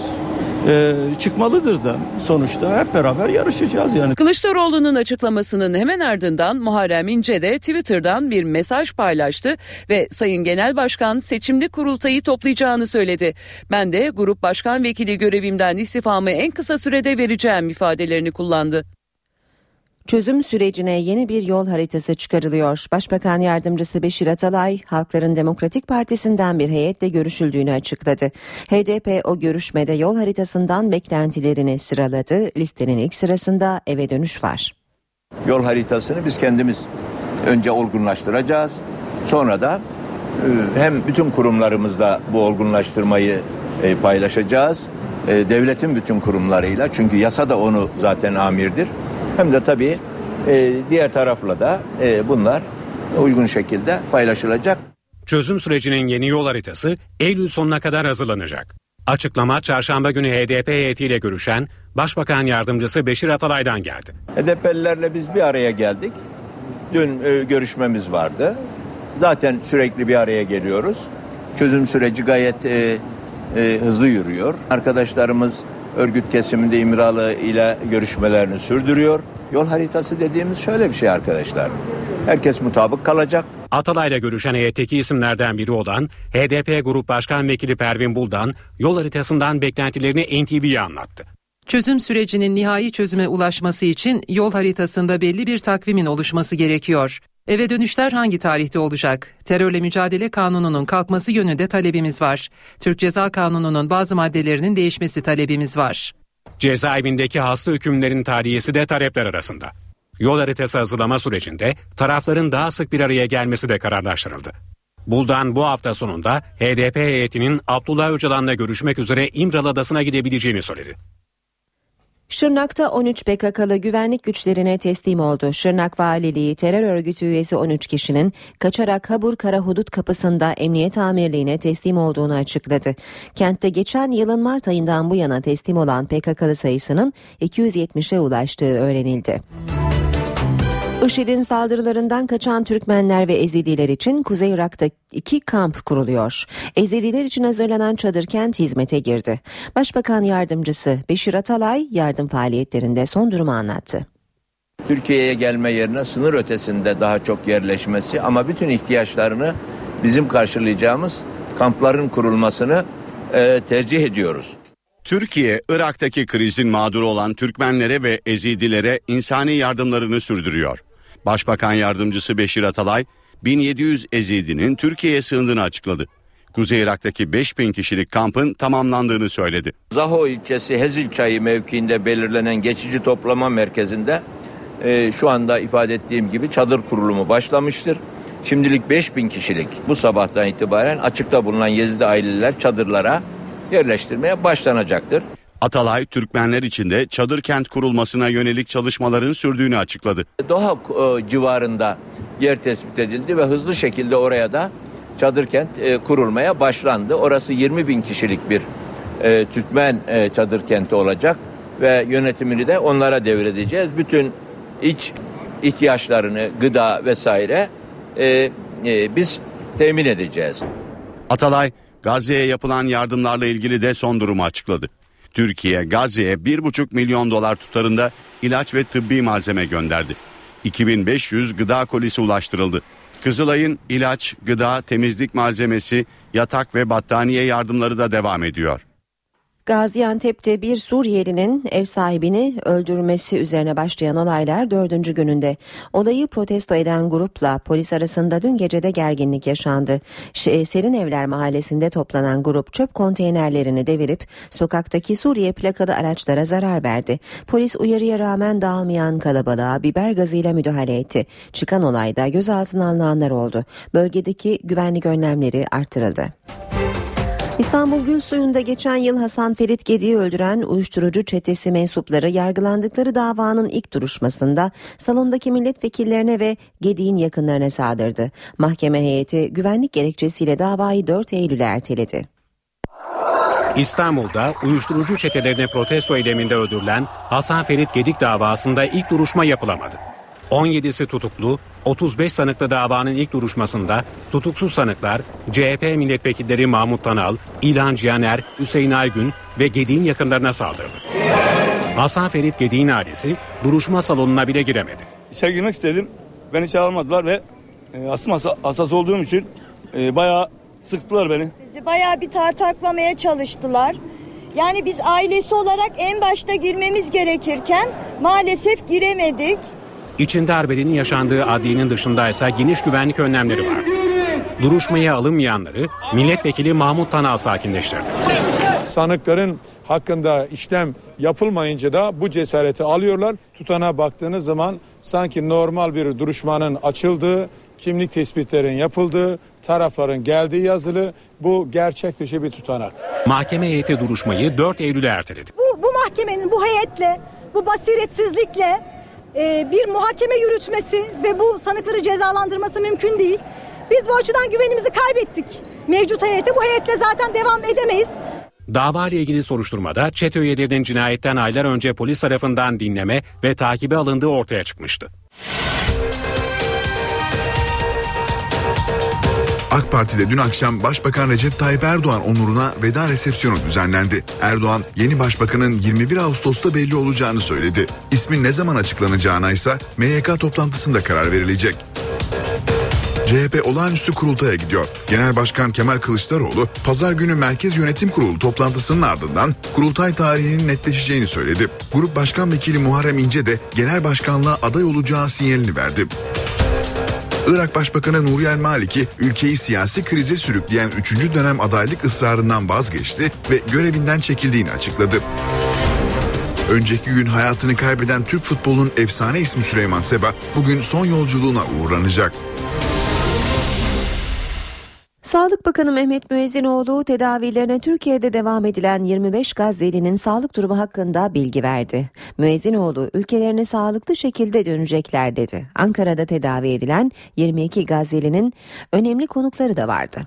Ee, çıkmalıdır da sonuçta hep beraber yarışacağız yani. Kılıçdaroğlu'nun açıklamasının hemen ardından Muharrem İnce de Twitter'dan bir mesaj paylaştı ve Sayın Genel Başkan seçimli kurultayı toplayacağını söyledi. Ben de grup başkan vekili görevimden istifamı en kısa sürede vereceğim ifadelerini kullandı. Çözüm sürecine yeni bir yol haritası çıkarılıyor. Başbakan Yardımcısı Beşir Atalay, Halkların Demokratik Partisi'nden bir heyetle görüşüldüğünü açıkladı. HDP o görüşmede yol haritasından beklentilerini sıraladı. Listenin ilk sırasında eve dönüş var. Yol haritasını biz kendimiz önce olgunlaştıracağız. Sonra da e, hem bütün kurumlarımızda bu olgunlaştırmayı e, paylaşacağız. E, Devletin bütün kurumlarıyla çünkü yasa da onu zaten amirdir. Hem de tabii e, diğer tarafla da e, bunlar uygun şekilde paylaşılacak. Çözüm sürecinin yeni yol haritası Eylül sonuna kadar hazırlanacak. Açıklama çarşamba günü HDP heyetiyle görüşen Başbakan Yardımcısı Beşir Atalay'dan geldi. HDP'lilerle biz bir araya geldik. Dün e, görüşmemiz vardı. Zaten sürekli bir araya geliyoruz. Çözüm süreci gayet e, e, hızlı yürüyor. Arkadaşlarımız örgüt kesiminde İmralı ile görüşmelerini sürdürüyor. Yol haritası dediğimiz şöyle bir şey arkadaşlar. Herkes mutabık kalacak. Atalay'la görüşen heyetteki isimlerden biri olan HDP Grup Başkan Vekili Pervin Buldan yol haritasından beklentilerini NTV'ye anlattı. Çözüm sürecinin nihai çözüme ulaşması için yol haritasında belli bir takvimin oluşması gerekiyor. Eve dönüşler hangi tarihte olacak? Terörle mücadele kanununun kalkması yönünde talebimiz var. Türk Ceza Kanunu'nun bazı maddelerinin değişmesi talebimiz var. Cezaevindeki hasta hükümlerin tarihiyesi de talepler arasında. Yol haritası hazırlama sürecinde tarafların daha sık bir araya gelmesi de kararlaştırıldı. Buldan bu hafta sonunda HDP heyetinin Abdullah Öcalan'la görüşmek üzere İmralı Adası'na gidebileceğini söyledi. Şırnak'ta 13 PKK'lı güvenlik güçlerine teslim oldu. Şırnak Valiliği terör örgütü üyesi 13 kişinin kaçarak Habur Karahudut kapısında emniyet amirliğine teslim olduğunu açıkladı. Kentte geçen yılın Mart ayından bu yana teslim olan PKK'lı sayısının 270'e ulaştığı öğrenildi. IŞİD'in saldırılarından kaçan Türkmenler ve Ezidiler için Kuzey Irak'ta iki kamp kuruluyor. Ezidiler için hazırlanan çadır kent hizmete girdi. Başbakan Yardımcısı Beşir Atalay yardım faaliyetlerinde son durumu anlattı. Türkiye'ye gelme yerine sınır ötesinde daha çok yerleşmesi ama bütün ihtiyaçlarını bizim karşılayacağımız kampların kurulmasını e, tercih ediyoruz. Türkiye, Irak'taki krizin mağduru olan Türkmenlere ve Ezidilere insani yardımlarını sürdürüyor. Başbakan Yardımcısı Beşir Atalay, 1700 Ezidinin Türkiye'ye sığındığını açıkladı. Kuzey Irak'taki 5000 kişilik kampın tamamlandığını söyledi. Zaho ilçesi Hezil Çayı mevkiinde belirlenen geçici toplama merkezinde e, şu anda ifade ettiğim gibi çadır kurulumu başlamıştır. Şimdilik 5000 kişilik bu sabahtan itibaren açıkta bulunan Yezidi aileler çadırlara yerleştirmeye başlanacaktır. Atalay, Türkmenler için de çadır kent kurulmasına yönelik çalışmaların sürdüğünü açıkladı. Doha e, civarında yer tespit edildi ve hızlı şekilde oraya da çadır kent e, kurulmaya başlandı. Orası 20 bin kişilik bir e, Türkmen e, çadır kenti olacak ve yönetimini de onlara devredeceğiz. Bütün iç ihtiyaçlarını, gıda vesaire e, e, biz temin edeceğiz. Atalay, Gazze'ye yapılan yardımlarla ilgili de son durumu açıkladı. Türkiye, Gazze'ye 1,5 milyon dolar tutarında ilaç ve tıbbi malzeme gönderdi. 2500 gıda kolisi ulaştırıldı. Kızılay'ın ilaç, gıda, temizlik malzemesi, yatak ve battaniye yardımları da devam ediyor. Gaziantep'te bir Suriyelinin ev sahibini öldürmesi üzerine başlayan olaylar dördüncü gününde. Olayı protesto eden grupla polis arasında dün gecede gerginlik yaşandı. Ş- Serin Evler mahallesinde toplanan grup çöp konteynerlerini devirip sokaktaki Suriye plakalı araçlara zarar verdi. Polis uyarıya rağmen dağılmayan kalabalığa biber gazıyla müdahale etti. Çıkan olayda gözaltına alınanlar oldu. Bölgedeki güvenlik önlemleri artırıldı. İstanbul Gülsuyu'nda geçen yıl Hasan Ferit Gedi'yi öldüren uyuşturucu çetesi mensupları yargılandıkları davanın ilk duruşmasında salondaki milletvekillerine ve Gedi'nin yakınlarına saldırdı. Mahkeme heyeti güvenlik gerekçesiyle davayı 4 Eylül'e erteledi. İstanbul'da uyuşturucu çetelerine protesto eyleminde öldürülen Hasan Ferit Gedik davasında ilk duruşma yapılamadı. 17'si tutuklu, 35 sanıklı davanın ilk duruşmasında tutuksuz sanıklar CHP milletvekilleri Mahmut Tanal, İlhan Cihaner, Hüseyin Aygün ve Gedik'in yakınlarına saldırdı. Hasan Ferit Gedik'in ailesi duruşma salonuna bile giremedi. İçeri girmek istedim. Beni çağırmadılar ve e, astım hassa- hassas olduğum için e, bayağı sıktılar beni. Bizi bayağı bir tartaklamaya çalıştılar. Yani biz ailesi olarak en başta girmemiz gerekirken maalesef giremedik. İçinde arbedenin yaşandığı adliyenin dışındaysa geniş güvenlik önlemleri vardı. Duruşmaya alınmayanları milletvekili Mahmut Tanal sakinleştirdi. Sanıkların hakkında işlem yapılmayınca da bu cesareti alıyorlar. Tutana baktığınız zaman sanki normal bir duruşmanın açıldığı, kimlik tespitlerin yapıldığı, tarafların geldiği yazılı. Bu gerçek dışı bir tutanak. Mahkeme heyeti duruşmayı 4 Eylül'e erteledi. Bu, bu mahkemenin bu heyetle, bu basiretsizlikle e, bir muhakeme yürütmesi ve bu sanıkları cezalandırması mümkün değil. Biz bu açıdan güvenimizi kaybettik. Mevcut heyete bu heyetle zaten devam edemeyiz. Dava ile ilgili soruşturmada çete üyelerinin cinayetten aylar önce polis tarafından dinleme ve takibe alındığı ortaya çıkmıştı. AK Parti'de dün akşam Başbakan Recep Tayyip Erdoğan onuruna veda resepsiyonu düzenlendi. Erdoğan yeni başbakanın 21 Ağustos'ta belli olacağını söyledi. İsmin ne zaman açıklanacağına ise MYK toplantısında karar verilecek. CHP olağanüstü kurultaya gidiyor. Genel Başkan Kemal Kılıçdaroğlu pazar günü Merkez Yönetim Kurulu toplantısının ardından kurultay tarihinin netleşeceğini söyledi. Grup Başkan Vekili Muharrem İnce de genel başkanlığa aday olacağı sinyalini verdi. Irak Başbakanı Nuri El Maliki ülkeyi siyasi krize sürükleyen 3. dönem adaylık ısrarından vazgeçti ve görevinden çekildiğini açıkladı. Önceki gün hayatını kaybeden Türk futbolunun efsane ismi Süleyman Seba bugün son yolculuğuna uğurlanacak. Sağlık Bakanı Mehmet Müezzinoğlu tedavilerine Türkiye'de devam edilen 25 Gazze'linin sağlık durumu hakkında bilgi verdi. Müezzinoğlu ülkelerine sağlıklı şekilde dönecekler dedi. Ankara'da tedavi edilen 22 Gazze'linin önemli konukları da vardı.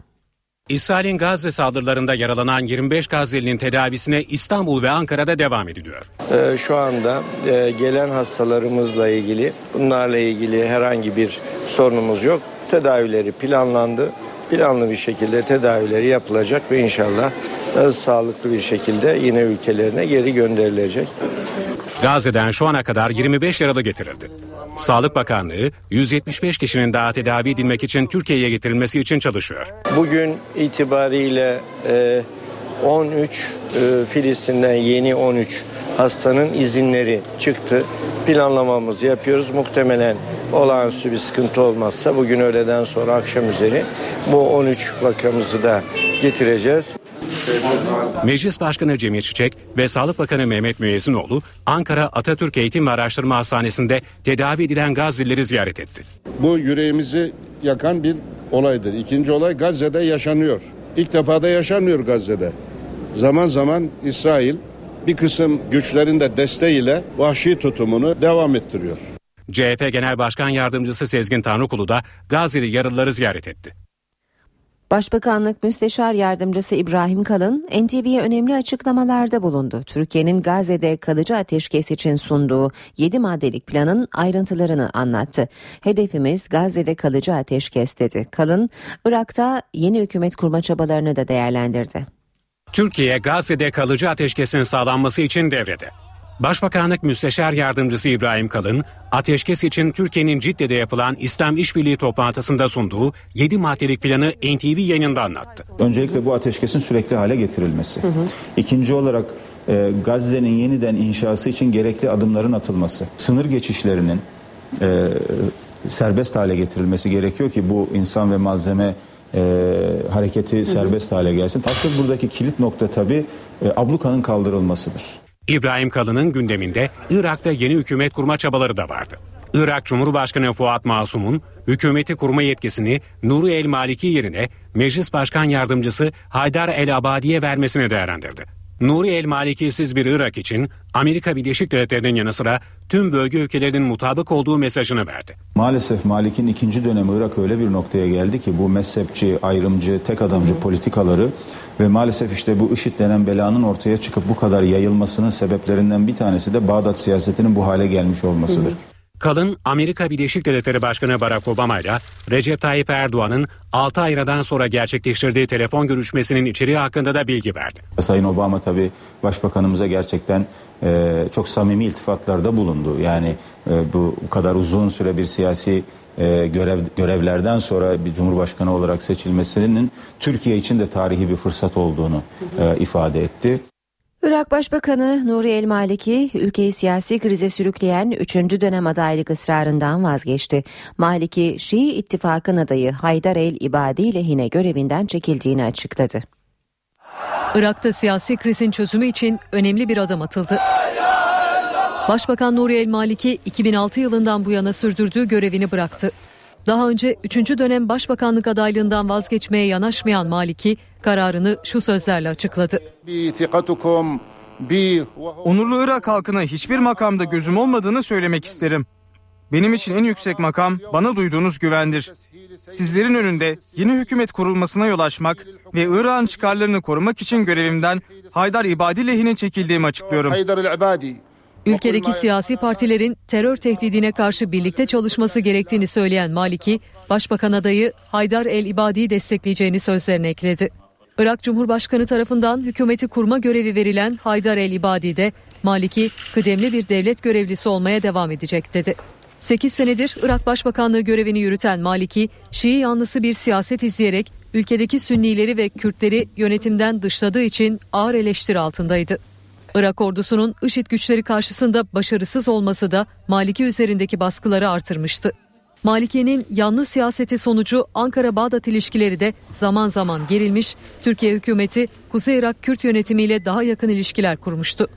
İsrail'in Gazze saldırılarında yaralanan 25 Gazze'linin tedavisine İstanbul ve Ankara'da devam ediliyor. Ee, Şu anda e, gelen hastalarımızla ilgili bunlarla ilgili herhangi bir sorunumuz yok. Tedavileri planlandı. Planlı bir şekilde tedavileri yapılacak ve inşallah e, sağlıklı bir şekilde yine ülkelerine geri gönderilecek. Gazze'den şu ana kadar 25 yaralı getirildi. Sağlık Bakanlığı 175 kişinin daha tedavi edilmek için Türkiye'ye getirilmesi için çalışıyor. Bugün itibariyle e, 13 e, Filistin'den yeni 13 hastanın izinleri çıktı. Planlamamızı yapıyoruz. Muhtemelen olağanüstü bir sıkıntı olmazsa bugün öğleden sonra akşam üzeri bu 13 vakamızı da getireceğiz. Meclis Başkanı Cemil Çiçek ve Sağlık Bakanı Mehmet Müezzinoğlu Ankara Atatürk Eğitim ve Araştırma Hastanesi'nde tedavi edilen Gazze'lileri ziyaret etti. Bu yüreğimizi yakan bir olaydır. İkinci olay Gazze'de yaşanıyor. İlk defa da yaşanmıyor Gazze'de. Zaman zaman İsrail bir kısım güçlerin de desteğiyle vahşi tutumunu devam ettiriyor. CHP Genel Başkan Yardımcısı Sezgin Tanrıkulu da Gazze'li yaralıları ziyaret etti. Başbakanlık Müsteşar Yardımcısı İbrahim Kalın, NTV'ye önemli açıklamalarda bulundu. Türkiye'nin Gazze'de kalıcı ateşkes için sunduğu 7 maddelik planın ayrıntılarını anlattı. Hedefimiz Gazze'de kalıcı ateşkes dedi. Kalın, Irak'ta yeni hükümet kurma çabalarını da değerlendirdi. Türkiye Gazze'de kalıcı ateşkesin sağlanması için devrede. Başbakanlık Müsteşar Yardımcısı İbrahim Kalın, ateşkes için Türkiye'nin Cidde'de yapılan İslam İşbirliği toplantısında sunduğu 7 maddelik planı NTV yayınında anlattı. Öncelikle bu ateşkesin sürekli hale getirilmesi. İkinci olarak e, Gazze'nin yeniden inşası için gerekli adımların atılması. Sınır geçişlerinin e, serbest hale getirilmesi gerekiyor ki bu insan ve malzeme e, hareketi serbest hale gelsin. Asıl buradaki kilit nokta tabii e, ablukanın kaldırılmasıdır. İbrahim Kalın'ın gündeminde Irak'ta yeni hükümet kurma çabaları da vardı. Irak Cumhurbaşkanı Fuat Masum'un hükümeti kurma yetkisini Nuri El Maliki yerine Meclis Başkan Yardımcısı Haydar El Abadi'ye vermesini değerlendirdi. Nuri El Maliki'siz bir Irak için Amerika Birleşik Devletleri'nin yanı sıra tüm bölge ülkelerinin mutabık olduğu mesajını verdi. Maalesef Malik'in ikinci dönemi Irak öyle bir noktaya geldi ki bu mezhepçi, ayrımcı, tek adamcı politikaları ve maalesef işte bu IŞİD denen belanın ortaya çıkıp bu kadar yayılmasının sebeplerinden bir tanesi de Bağdat siyasetinin bu hale gelmiş olmasıdır. Kalın Amerika Birleşik Devletleri Başkanı Barack Obama ile Recep Tayyip Erdoğan'ın 6 ay aradan sonra gerçekleştirdiği telefon görüşmesinin içeriği hakkında da bilgi verdi. Sayın Obama tabii başbakanımıza gerçekten e, çok samimi iltifatlarda bulundu. Yani e, bu kadar uzun süre bir siyasi e, görev görevlerden sonra bir cumhurbaşkanı olarak seçilmesinin Türkiye için de tarihi bir fırsat olduğunu e, ifade etti. Irak Başbakanı Nuri El Maliki ülkeyi siyasi krize sürükleyen 3. dönem adaylık ısrarından vazgeçti. Maliki Şii ittifakın adayı Haydar El İbadi lehine görevinden çekildiğini açıkladı. Irak'ta siyasi krizin çözümü için önemli bir adım atıldı. Başbakan Nuri El Maliki 2006 yılından bu yana sürdürdüğü görevini bıraktı. Daha önce 3. dönem başbakanlık adaylığından vazgeçmeye yanaşmayan Maliki kararını şu sözlerle açıkladı. Onurlu Irak halkına hiçbir makamda gözüm olmadığını söylemek isterim. Benim için en yüksek makam bana duyduğunuz güvendir. Sizlerin önünde yeni hükümet kurulmasına yol açmak ve Irak'ın çıkarlarını korumak için görevimden Haydar İbadi lehine çekildiğimi açıklıyorum. Ülkedeki siyasi partilerin terör tehdidine karşı birlikte çalışması gerektiğini söyleyen Maliki, Başbakan adayı Haydar El İbadi'yi destekleyeceğini sözlerine ekledi. Irak Cumhurbaşkanı tarafından hükümeti kurma görevi verilen Haydar El İbadi de Maliki kıdemli bir devlet görevlisi olmaya devam edecek dedi. 8 senedir Irak Başbakanlığı görevini yürüten Maliki, Şii yanlısı bir siyaset izleyerek ülkedeki Sünnileri ve Kürtleri yönetimden dışladığı için ağır eleştiri altındaydı. Irak ordusunun IŞİD güçleri karşısında başarısız olması da Maliki üzerindeki baskıları artırmıştı. Maliki'nin yanlı siyaseti sonucu Ankara-Bağdat ilişkileri de zaman zaman gerilmiş, Türkiye hükümeti Kuzey Irak Kürt yönetimiyle daha yakın ilişkiler kurmuştu.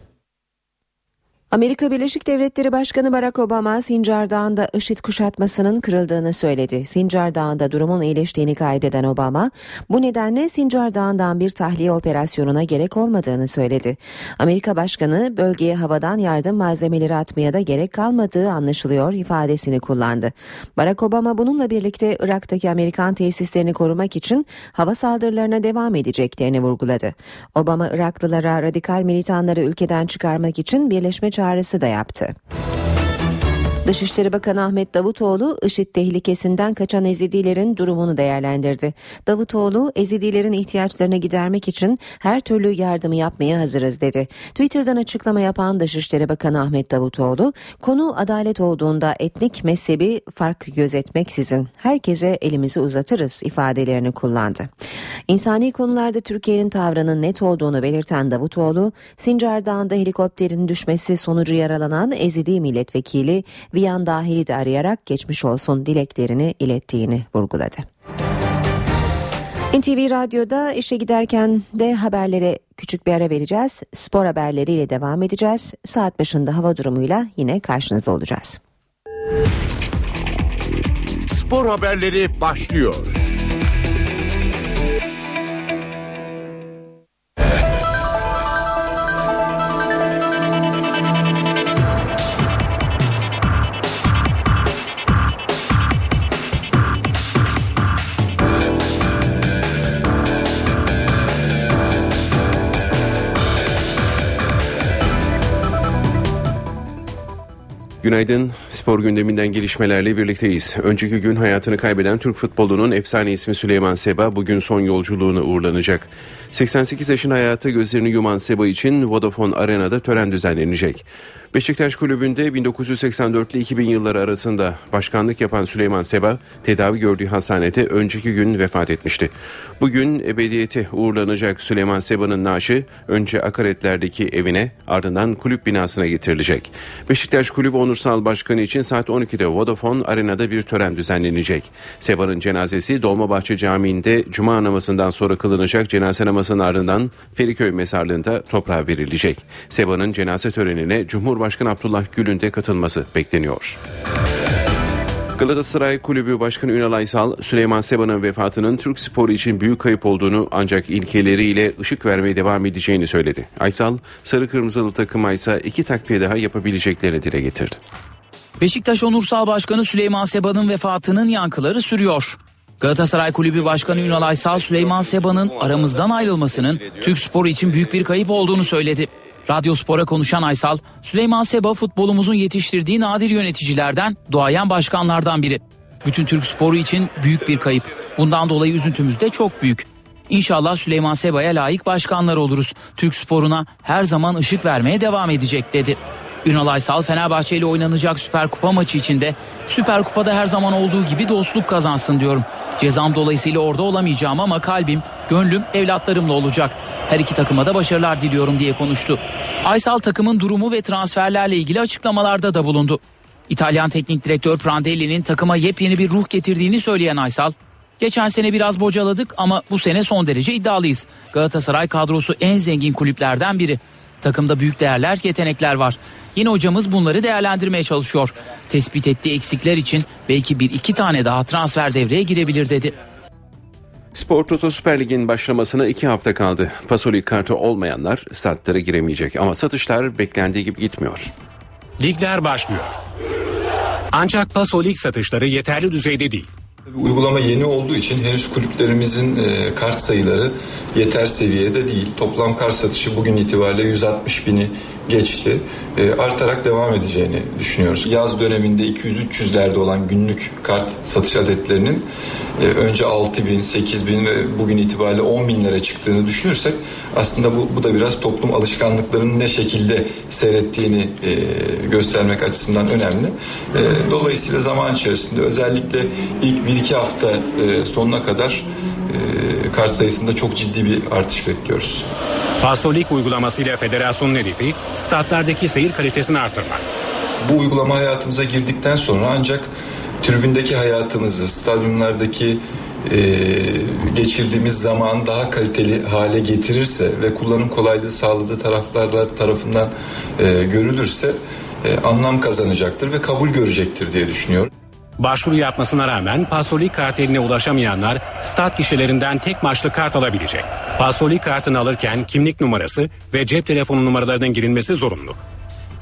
Amerika Birleşik Devletleri Başkanı Barack Obama Sincar Dağı'nda IŞİD kuşatmasının kırıldığını söyledi. Sincar Dağı'nda durumun iyileştiğini kaydeden Obama bu nedenle Sincar Dağı'ndan bir tahliye operasyonuna gerek olmadığını söyledi. Amerika Başkanı bölgeye havadan yardım malzemeleri atmaya da gerek kalmadığı anlaşılıyor ifadesini kullandı. Barack Obama bununla birlikte Irak'taki Amerikan tesislerini korumak için hava saldırılarına devam edeceklerini vurguladı. Obama Iraklılara radikal militanları ülkeden çıkarmak için birleşme çağrısı da yaptı. Dışişleri Bakanı Ahmet Davutoğlu IŞİD tehlikesinden kaçan Ezidilerin durumunu değerlendirdi. Davutoğlu Ezidilerin ihtiyaçlarını gidermek için her türlü yardımı yapmaya hazırız dedi. Twitter'dan açıklama yapan Dışişleri Bakanı Ahmet Davutoğlu konu adalet olduğunda etnik mezhebi fark gözetmeksizin herkese elimizi uzatırız ifadelerini kullandı. İnsani konularda Türkiye'nin tavrının net olduğunu belirten Davutoğlu Sincar Dağı'nda helikopterin düşmesi sonucu yaralanan Ezidi milletvekili Viyan Dahil'i de arayarak geçmiş olsun dileklerini ilettiğini vurguladı. NTV Radyo'da işe giderken de haberlere küçük bir ara vereceğiz. Spor haberleriyle devam edeceğiz. Saat başında hava durumuyla yine karşınızda olacağız. Spor haberleri başlıyor. Günaydın. Spor gündeminden gelişmelerle birlikteyiz. Önceki gün hayatını kaybeden Türk futbolunun efsane ismi Süleyman Seba bugün son yolculuğunu uğurlanacak. 88 yaşın hayata gözlerini yuman Seba için Vodafone Arena'da tören düzenlenecek. Beşiktaş Kulübü'nde 1984 ile 2000 yılları arasında başkanlık yapan Süleyman Seba tedavi gördüğü hastanede önceki gün vefat etmişti. Bugün ebediyete uğurlanacak Süleyman Seba'nın naaşı önce akaretlerdeki evine ardından kulüp binasına getirilecek. Beşiktaş Kulübü Onursal Başkanı için saat 12'de Vodafone Arena'da bir tören düzenlenecek. Seba'nın cenazesi Dolmabahçe Camii'nde Cuma namazından sonra kılınacak cenaze namazının ardından Feriköy Mezarlığı'nda toprağa verilecek. Seba'nın cenaze törenine Cumhurbaşkanı Abdullah Gül'ün de katılması bekleniyor. Galatasaray Kulübü Başkanı Ünal Aysal, Süleyman Seba'nın vefatının Türk sporu için büyük kayıp olduğunu ancak ilkeleriyle ışık vermeye devam edeceğini söyledi. Aysal, sarı kırmızılı takıma ise iki takviye daha yapabileceklerini dile getirdi. Beşiktaş Onursal Başkanı Süleyman Seba'nın vefatının yankıları sürüyor. Galatasaray Kulübü Başkanı Ünal Aysal Süleyman Seba'nın aramızdan ayrılmasının Türk sporu için büyük bir kayıp olduğunu söyledi. Radyo Spor'a konuşan Aysal, Süleyman Seba futbolumuzun yetiştirdiği nadir yöneticilerden, duayen başkanlardan biri. Bütün Türk sporu için büyük bir kayıp. Bundan dolayı üzüntümüz de çok büyük. İnşallah Süleyman Seba'ya layık başkanlar oluruz. Türk sporuna her zaman ışık vermeye devam edecek dedi. Ünal Aysal Fenerbahçe ile oynanacak Süper Kupa maçı içinde Süper Kupa'da her zaman olduğu gibi dostluk kazansın diyorum. Cezam dolayısıyla orada olamayacağım ama kalbim, gönlüm evlatlarımla olacak. Her iki takıma da başarılar diliyorum diye konuştu. Aysal takımın durumu ve transferlerle ilgili açıklamalarda da bulundu. İtalyan teknik direktör Prandelli'nin takıma yepyeni bir ruh getirdiğini söyleyen Aysal, Geçen sene biraz bocaladık ama bu sene son derece iddialıyız. Galatasaray kadrosu en zengin kulüplerden biri. Takımda büyük değerler, yetenekler var. Yine hocamız bunları değerlendirmeye çalışıyor. Tespit ettiği eksikler için belki bir iki tane daha transfer devreye girebilir dedi. Spor Toto Süper Lig'in başlamasına iki hafta kaldı. Pasolik kartı olmayanlar statlara giremeyecek ama satışlar beklendiği gibi gitmiyor. Ligler başlıyor. Ancak Paso Lig satışları yeterli düzeyde değil. Uygulama yeni olduğu için henüz kulüplerimizin e, kart sayıları yeter seviyede değil. Toplam kart satışı bugün itibariyle 160 bini geçti. E, artarak devam edeceğini düşünüyoruz. Yaz döneminde 200-300'lerde olan günlük kart satış adetlerinin e, önce 6 bin, 8 bin ve bugün itibariyle 10 binlere çıktığını düşünürsek aslında bu, bu da biraz toplum alışkanlıklarının ne şekilde seyrettiğini e, göstermek açısından önemli. E, dolayısıyla zaman içerisinde özellikle ilk 1-2 hafta e, sonuna kadar e, kart sayısında çok ciddi bir artış bekliyoruz. Pasolik uygulamasıyla federasyonun hedefi statlardaki seyir kalitesini artırmak. Bu uygulama hayatımıza girdikten sonra ancak tribündeki hayatımızı, stadyumlardaki e, geçirdiğimiz zaman daha kaliteli hale getirirse ve kullanım kolaylığı sağladığı taraflarlar tarafından e, görülürse e, anlam kazanacaktır ve kabul görecektir diye düşünüyorum. Başvuru yapmasına rağmen Pasolik karteline ulaşamayanlar stat kişilerinden tek maçlı kart alabilecek. Pasolik kartını alırken kimlik numarası ve cep telefonu numaralarının girilmesi zorunlu.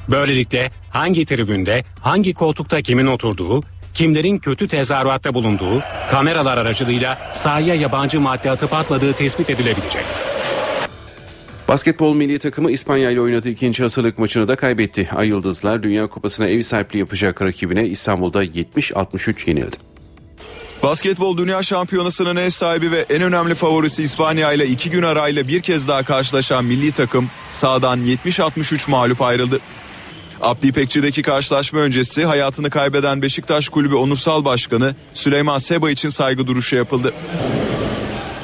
Böylelikle hangi tribünde, hangi koltukta kimin oturduğu, kimlerin kötü tezahüratta bulunduğu, kameralar aracılığıyla sahaya yabancı madde atıp atmadığı tespit edilebilecek. Basketbol milli takımı İspanya ile oynadığı ikinci hazırlık maçını da kaybetti. Ay Yıldızlar Dünya Kupası'na ev sahipliği yapacak rakibine İstanbul'da 70-63 yenildi. Basketbol Dünya Şampiyonası'nın ev sahibi ve en önemli favorisi İspanya ile iki gün arayla bir kez daha karşılaşan milli takım sahadan 70-63 mağlup ayrıldı. Abdi İpekçi'deki karşılaşma öncesi hayatını kaybeden Beşiktaş Kulübü Onursal Başkanı Süleyman Seba için saygı duruşu yapıldı.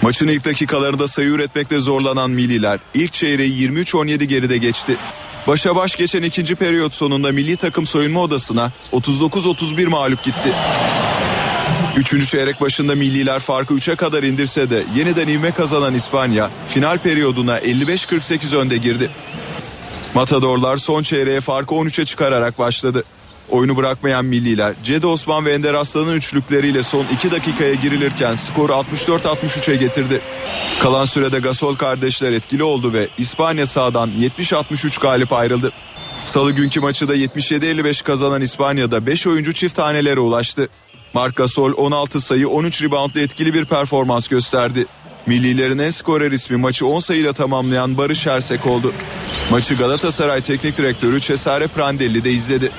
Maçın ilk dakikalarında sayı üretmekte zorlanan Milliler ilk çeyreği 23-17 geride geçti. Başa baş geçen ikinci periyot sonunda milli takım soyunma odasına 39-31 mağlup gitti. Üçüncü çeyrek başında milliler farkı 3'e kadar indirse de yeniden ivme kazanan İspanya final periyoduna 55-48 önde girdi. Matadorlar son çeyreğe farkı 13'e çıkararak başladı. Oyunu bırakmayan milliler Cedi Osman ve Ender Aslan'ın üçlükleriyle son 2 dakikaya girilirken skoru 64-63'e getirdi. Kalan sürede Gasol kardeşler etkili oldu ve İspanya sahadan 70-63 galip ayrıldı. Salı günkü maçı da 77-55 kazanan İspanya'da 5 oyuncu çift tanelere ulaştı. Marc Gasol 16 sayı 13 reboundla etkili bir performans gösterdi. Millilerin en skorer ismi maçı 10 sayıyla tamamlayan Barış Ersek oldu. Maçı Galatasaray Teknik Direktörü Cesare Prandelli de izledi.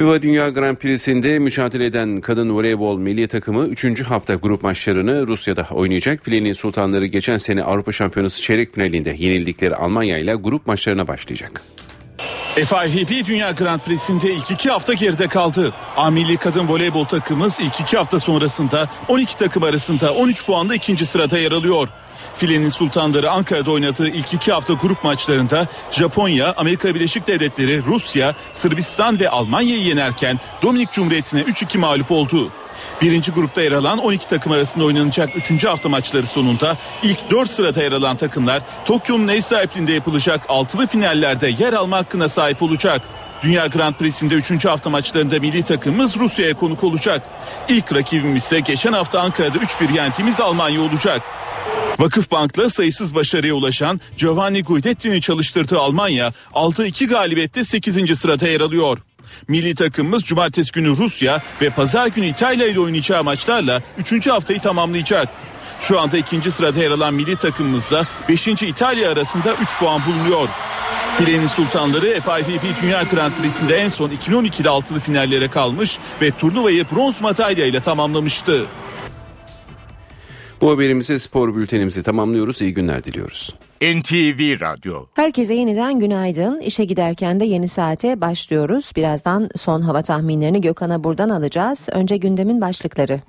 FIBA Dünya Grand Prix'sinde mücadele eden kadın voleybol milli takımı 3. hafta grup maçlarını Rusya'da oynayacak. Filenin Sultanları geçen sene Avrupa Şampiyonası çeyrek finalinde yenildikleri Almanya ile grup maçlarına başlayacak. FIVB Dünya Grand Prix'sinde ilk iki hafta geride kaldı. A milli kadın voleybol takımımız ilk iki hafta sonrasında 12 takım arasında 13 puanla ikinci sırada yer alıyor. Filenin Sultanları Ankara'da oynadığı ilk iki hafta grup maçlarında Japonya, Amerika Birleşik Devletleri, Rusya, Sırbistan ve Almanya'yı yenerken Dominik Cumhuriyeti'ne 3-2 mağlup oldu. Birinci grupta yer alan 12 takım arasında oynanacak 3. hafta maçları sonunda ilk 4 sırada yer alan takımlar Tokyo'nun ev sahipliğinde yapılacak altılı finallerde yer alma hakkına sahip olacak. Dünya Grand Prix'sinde 3. hafta maçlarında milli takımımız Rusya'ya konuk olacak. İlk rakibimiz ise geçen hafta Ankara'da 3-1 yendiğimiz Almanya olacak. Vakıfbank'la sayısız başarıya ulaşan Giovanni Guidetti'ni çalıştırdığı Almanya 6-2 galibiyette 8. sırada yer alıyor. Milli takımımız cumartesi günü Rusya ve pazar günü İtalya ile oynayacağı maçlarla 3. haftayı tamamlayacak. Şu anda ikinci sırada yer alan milli takımımızda 5. İtalya arasında 3 puan bulunuyor. Filenin sultanları FIVB Dünya Grand Prix'sinde en son 2012'de altılı finallere kalmış ve turnuvayı bronz madalya ile tamamlamıştı. Bu haberimizi spor bültenimizi tamamlıyoruz. İyi günler diliyoruz. NTV Radyo Herkese yeniden günaydın. İşe giderken de yeni saate başlıyoruz. Birazdan son hava tahminlerini Gökhan'a buradan alacağız. Önce gündemin başlıkları.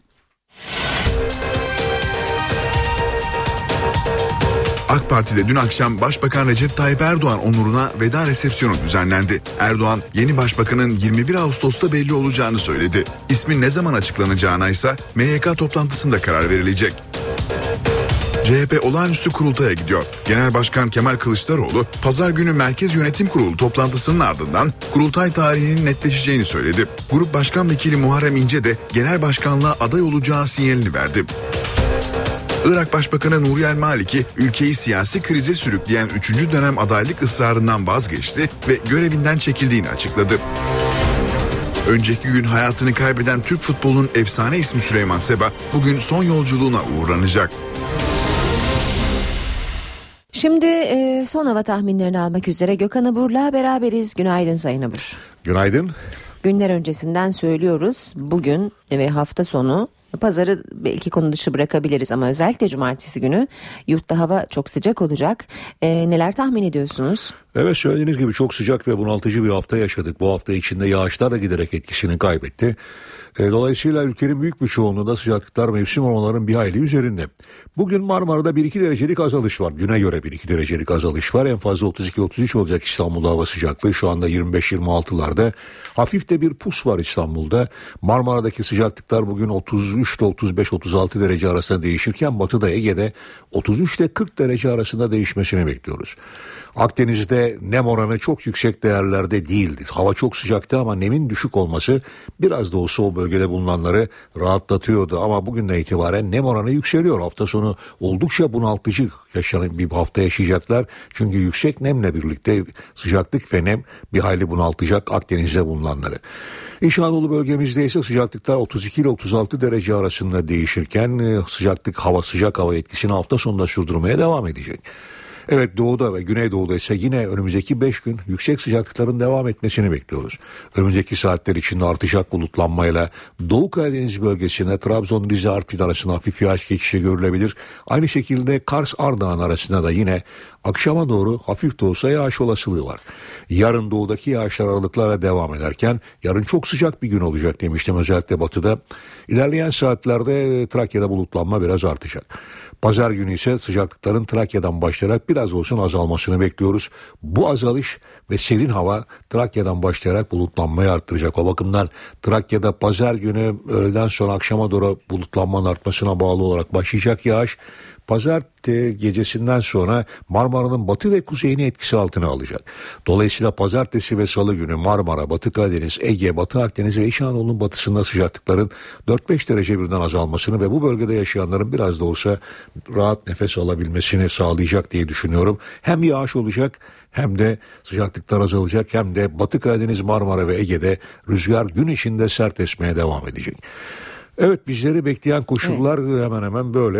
AK Parti'de dün akşam Başbakan Recep Tayyip Erdoğan onuruna veda resepsiyonu düzenlendi. Erdoğan yeni başbakanın 21 Ağustos'ta belli olacağını söyledi. İsmin ne zaman açıklanacağına ise MYK toplantısında karar verilecek. CHP olağanüstü kurultaya gidiyor. Genel Başkan Kemal Kılıçdaroğlu pazar günü Merkez Yönetim Kurulu toplantısının ardından kurultay tarihinin netleşeceğini söyledi. Grup Başkan Vekili Muharrem İnce de genel başkanlığa aday olacağı sinyalini verdi. Irak Başbakanı Nuri El Maliki ülkeyi siyasi krize sürükleyen 3. dönem adaylık ısrarından vazgeçti ve görevinden çekildiğini açıkladı. Önceki gün hayatını kaybeden Türk futbolunun efsane ismi Süleyman Seba bugün son yolculuğuna uğurlanacak. Şimdi e, son hava tahminlerini almak üzere Gökhan Abur'la beraberiz. Günaydın Sayın Abur. Günaydın. Günler öncesinden söylüyoruz. Bugün ve hafta sonu Pazarı belki konu dışı bırakabiliriz ama özellikle cumartesi günü yurtta hava çok sıcak olacak. E, neler tahmin ediyorsunuz? Evet söylediğiniz gibi çok sıcak ve bunaltıcı bir hafta yaşadık. Bu hafta içinde yağışlar da giderek etkisini kaybetti. E, dolayısıyla ülkenin büyük bir çoğunluğunda sıcaklıklar mevsim ormanların bir hayli üzerinde. Bugün Marmara'da 1-2 derecelik azalış var. Güne göre 1-2 derecelik azalış var. En fazla 32-33 olacak İstanbul'da hava sıcaklığı. Şu anda 25-26'larda. Hafif de bir pus var İstanbul'da. Marmara'daki sıcaklıklar bugün 33 ile 35-36 derece arasında değişirken Batı'da Ege'de 33 ile 40 derece arasında değişmesini bekliyoruz. Akdeniz'de nem oranı çok yüksek değerlerde değildi. Hava çok sıcaktı ama nemin düşük olması biraz da olsa o bölgede bulunanları rahatlatıyordu. Ama bugünden itibaren nem oranı yükseliyor. Hafta sonu oldukça bunaltıcı yaşanan bir hafta yaşayacaklar. Çünkü yüksek nemle birlikte sıcaklık ve nem bir hayli bunaltacak Akdeniz'de bulunanları. İç Anadolu bölgemizde ise sıcaklıklar 32 ile 36 derece arasında değişirken e, sıcaklık hava sıcak hava etkisini hafta sonunda sürdürmeye devam edecek. Evet doğuda ve güneydoğuda ise yine önümüzdeki 5 gün yüksek sıcaklıkların devam etmesini bekliyoruz. Önümüzdeki saatler içinde artacak bulutlanmayla Doğu Karadeniz bölgesinde Trabzon, Rize, Artvin arasında hafif yağış geçişi görülebilir. Aynı şekilde Kars, Ardahan arasında da yine akşama doğru hafif de olsa yağış olasılığı var. Yarın doğudaki yağışlar aralıklarla devam ederken yarın çok sıcak bir gün olacak demiştim özellikle batıda. İlerleyen saatlerde Trakya'da bulutlanma biraz artacak. Pazar günü ise sıcaklıkların Trakya'dan başlayarak biraz olsun azalmasını bekliyoruz. Bu azalış ve serin hava Trakya'dan başlayarak bulutlanmayı arttıracak. O bakımdan Trakya'da pazar günü öğleden sonra akşama doğru bulutlanmanın artmasına bağlı olarak başlayacak yağış pazar gecesinden sonra Marmara'nın batı ve kuzeyini etkisi altına alacak. Dolayısıyla pazartesi ve salı günü Marmara, Batı Karadeniz, Ege, Batı Akdeniz ve İç Anadolu'nun batısında sıcaklıkların 4-5 derece birden azalmasını ve bu bölgede yaşayanların biraz da olsa rahat nefes alabilmesini sağlayacak diye düşünüyorum. Hem yağış olacak hem de sıcaklıklar azalacak hem de Batı Karadeniz, Marmara ve Ege'de rüzgar gün içinde sert esmeye devam edecek. Evet bizleri bekleyen koşullar evet. hemen hemen böyle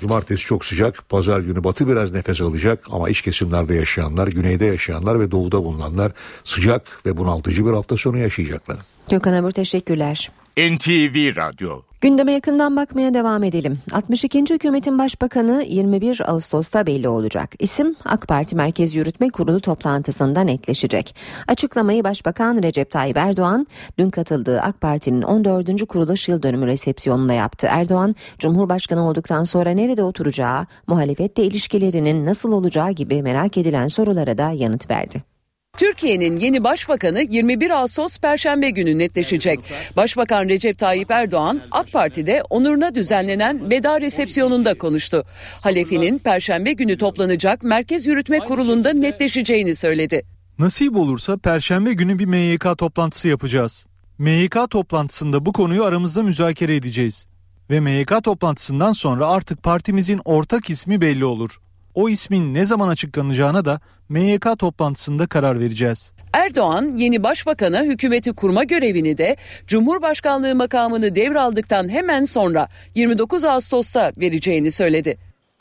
Cumartesi çok sıcak. Pazar günü batı biraz nefes alacak ama iç kesimlerde yaşayanlar, güneyde yaşayanlar ve doğuda bulunanlar sıcak ve bunaltıcı bir hafta sonu yaşayacaklar. Gökhan Abur teşekkürler. NTV Radyo Gündeme yakından bakmaya devam edelim. 62. hükümetin başbakanı 21 Ağustos'ta belli olacak. İsim AK Parti Merkez Yürütme Kurulu toplantısında netleşecek. Açıklamayı Başbakan Recep Tayyip Erdoğan dün katıldığı AK Parti'nin 14. kuruluş yıl dönümü resepsiyonunda yaptı. Erdoğan, Cumhurbaşkanı olduktan sonra nerede oturacağı, muhalefetle ilişkilerinin nasıl olacağı gibi merak edilen sorulara da yanıt verdi. Türkiye'nin yeni başbakanı 21 Ağustos Perşembe günü netleşecek. Başbakan Recep Tayyip Erdoğan AK Parti'de onuruna düzenlenen veda resepsiyonunda konuştu. Halefinin Perşembe günü toplanacak Merkez Yürütme Kurulu'nda netleşeceğini söyledi. Nasip olursa Perşembe günü bir MYK toplantısı yapacağız. MYK toplantısında bu konuyu aramızda müzakere edeceğiz. Ve MYK toplantısından sonra artık partimizin ortak ismi belli olur. O ismin ne zaman açıklanacağına da MYK toplantısında karar vereceğiz. Erdoğan yeni başbakana hükümeti kurma görevini de Cumhurbaşkanlığı makamını devraldıktan hemen sonra 29 Ağustos'ta vereceğini söyledi.